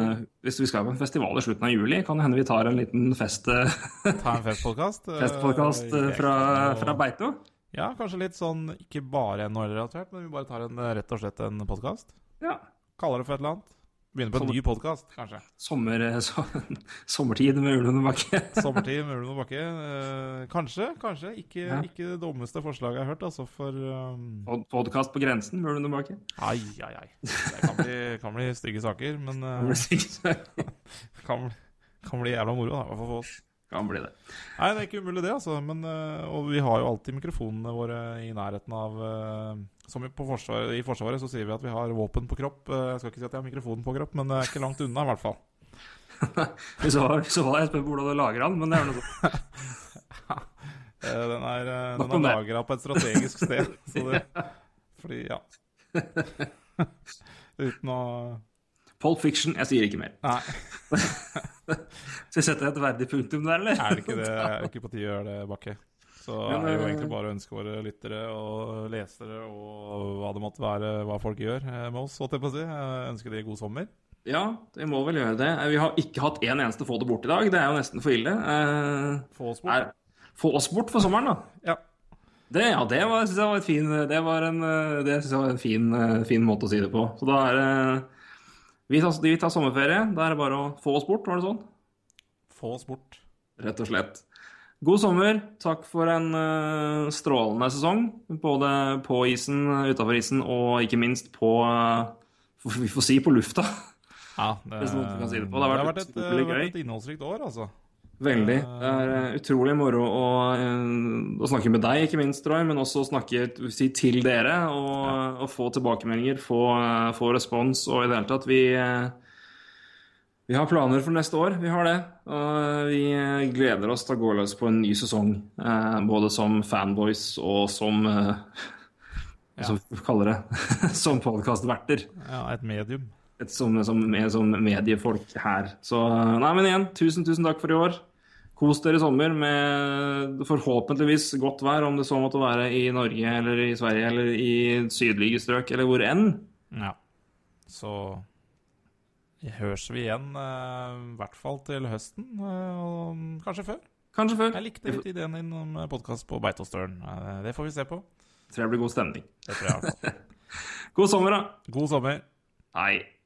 Hvis vi skal på en festival i slutten av juli, kan det hende vi tar en liten fest, ta en festpodkast. festpodkast fra, fra Beito. Ja, kanskje litt sånn ikke bare NHL-relatert, men vi bare tar en, rett og slett en podkast. Ja. Kaller det for et eller annet. Begynner på en Sommer. ny podkast, kanskje. Sommer, eh, så, sommertid med Ulven og Bakke. Sommertid med Ulven og Bakke. Eh, kanskje, kanskje. Ikke, Ja. ikke det dummeste forslaget jeg har hørt, altså, for um, Podkast Podcast på grensen med Ulven og Bakke. Ai, ai, ai. Det kan bli, kan bli stygge saker, men Det blir kan, kan bli jævla moro, da. I hvert fall for oss. Kan bli det. Nei, det er ikke umulig, det, altså. Men, eh, og vi har jo alltid mikrofonene våre i nærheten av eh, Som i- på forsvar, i Forsvaret så sier vi at vi har våpen på kropp. Eh, Jeg skal ikke si at jeg har mikrofonen på kropp, men det er ikke langt unna, i hvert fall. Hvis så fall så var jeg spent på hvordan du lager den, men det er noe sånt. Eh, Den er, den er lagra på et strategisk sted. Så det, fordi, ja Uten å Pulp Fiction, jeg sier ikke mer. Nei, Så jeg setter et verdig punktum der, eller? er det ikke det? Er det ikke på tide å gjøre det, Bakke? Så er det jo eh, egentlig bare å ønske våre lyttere og lesere og hva det måtte være, hva folk gjør eh, med oss, holdt jeg på å si. Eh, Ønske de god sommer. Ja, vi må vel gjøre det. Vi har ikke hatt en eneste få det bort i dag. Det er jo nesten for ille. Eh, Få oss bort. er, få oss bort for sommeren, da. Ja. Det, ja, det var, synes jeg var et fin, det var en, det synes jeg var en fin, fin måte å si det på. Så da er det vi tar, vi tar sommerferie. Da er det bare å få oss bort, var det sånn? Få oss bort. Rett og slett. God sommer. Takk for en uh, strålende sesong. Både på isen, utafor isen, og ikke minst på uh, Vi får si på lufta. Ja, det, det, si det. Det har vært et, det har gøy. vært et innholdsrikt år, altså. Veldig. Det er eh, utrolig moro å, eh, å snakke med deg, ikke minst, Roy, men også snakke si, til dere og, og få tilbakemeldinger, få, eh, få respons og i det hele tatt. Vi, vi har planer for neste år, vi har det. Og vi gleder oss til å gå løs på en ny sesong, både som fanboys og som ja. Som vi kaller det. som podkastverter. Ja, et medium. Et, som, som, som mediefolk her. Så nei, men igjen, tusen, tusen takk for i år. Kos dere i sommer med forhåpentligvis godt vær, om det så måtte være i Norge eller i Sverige eller i sydlige strøk eller hvor enn. Ja. Så høres vi igjen, eh, i hvert fall til høsten, eh, og kanskje før. Kanskje før. Jeg likte litt ideen din om podkast på Beitostølen. Eh, Det får vi se på. Tror jeg blir god stemning. Det tror jeg i hvert fall. God sommer, da. God sommer. Hei.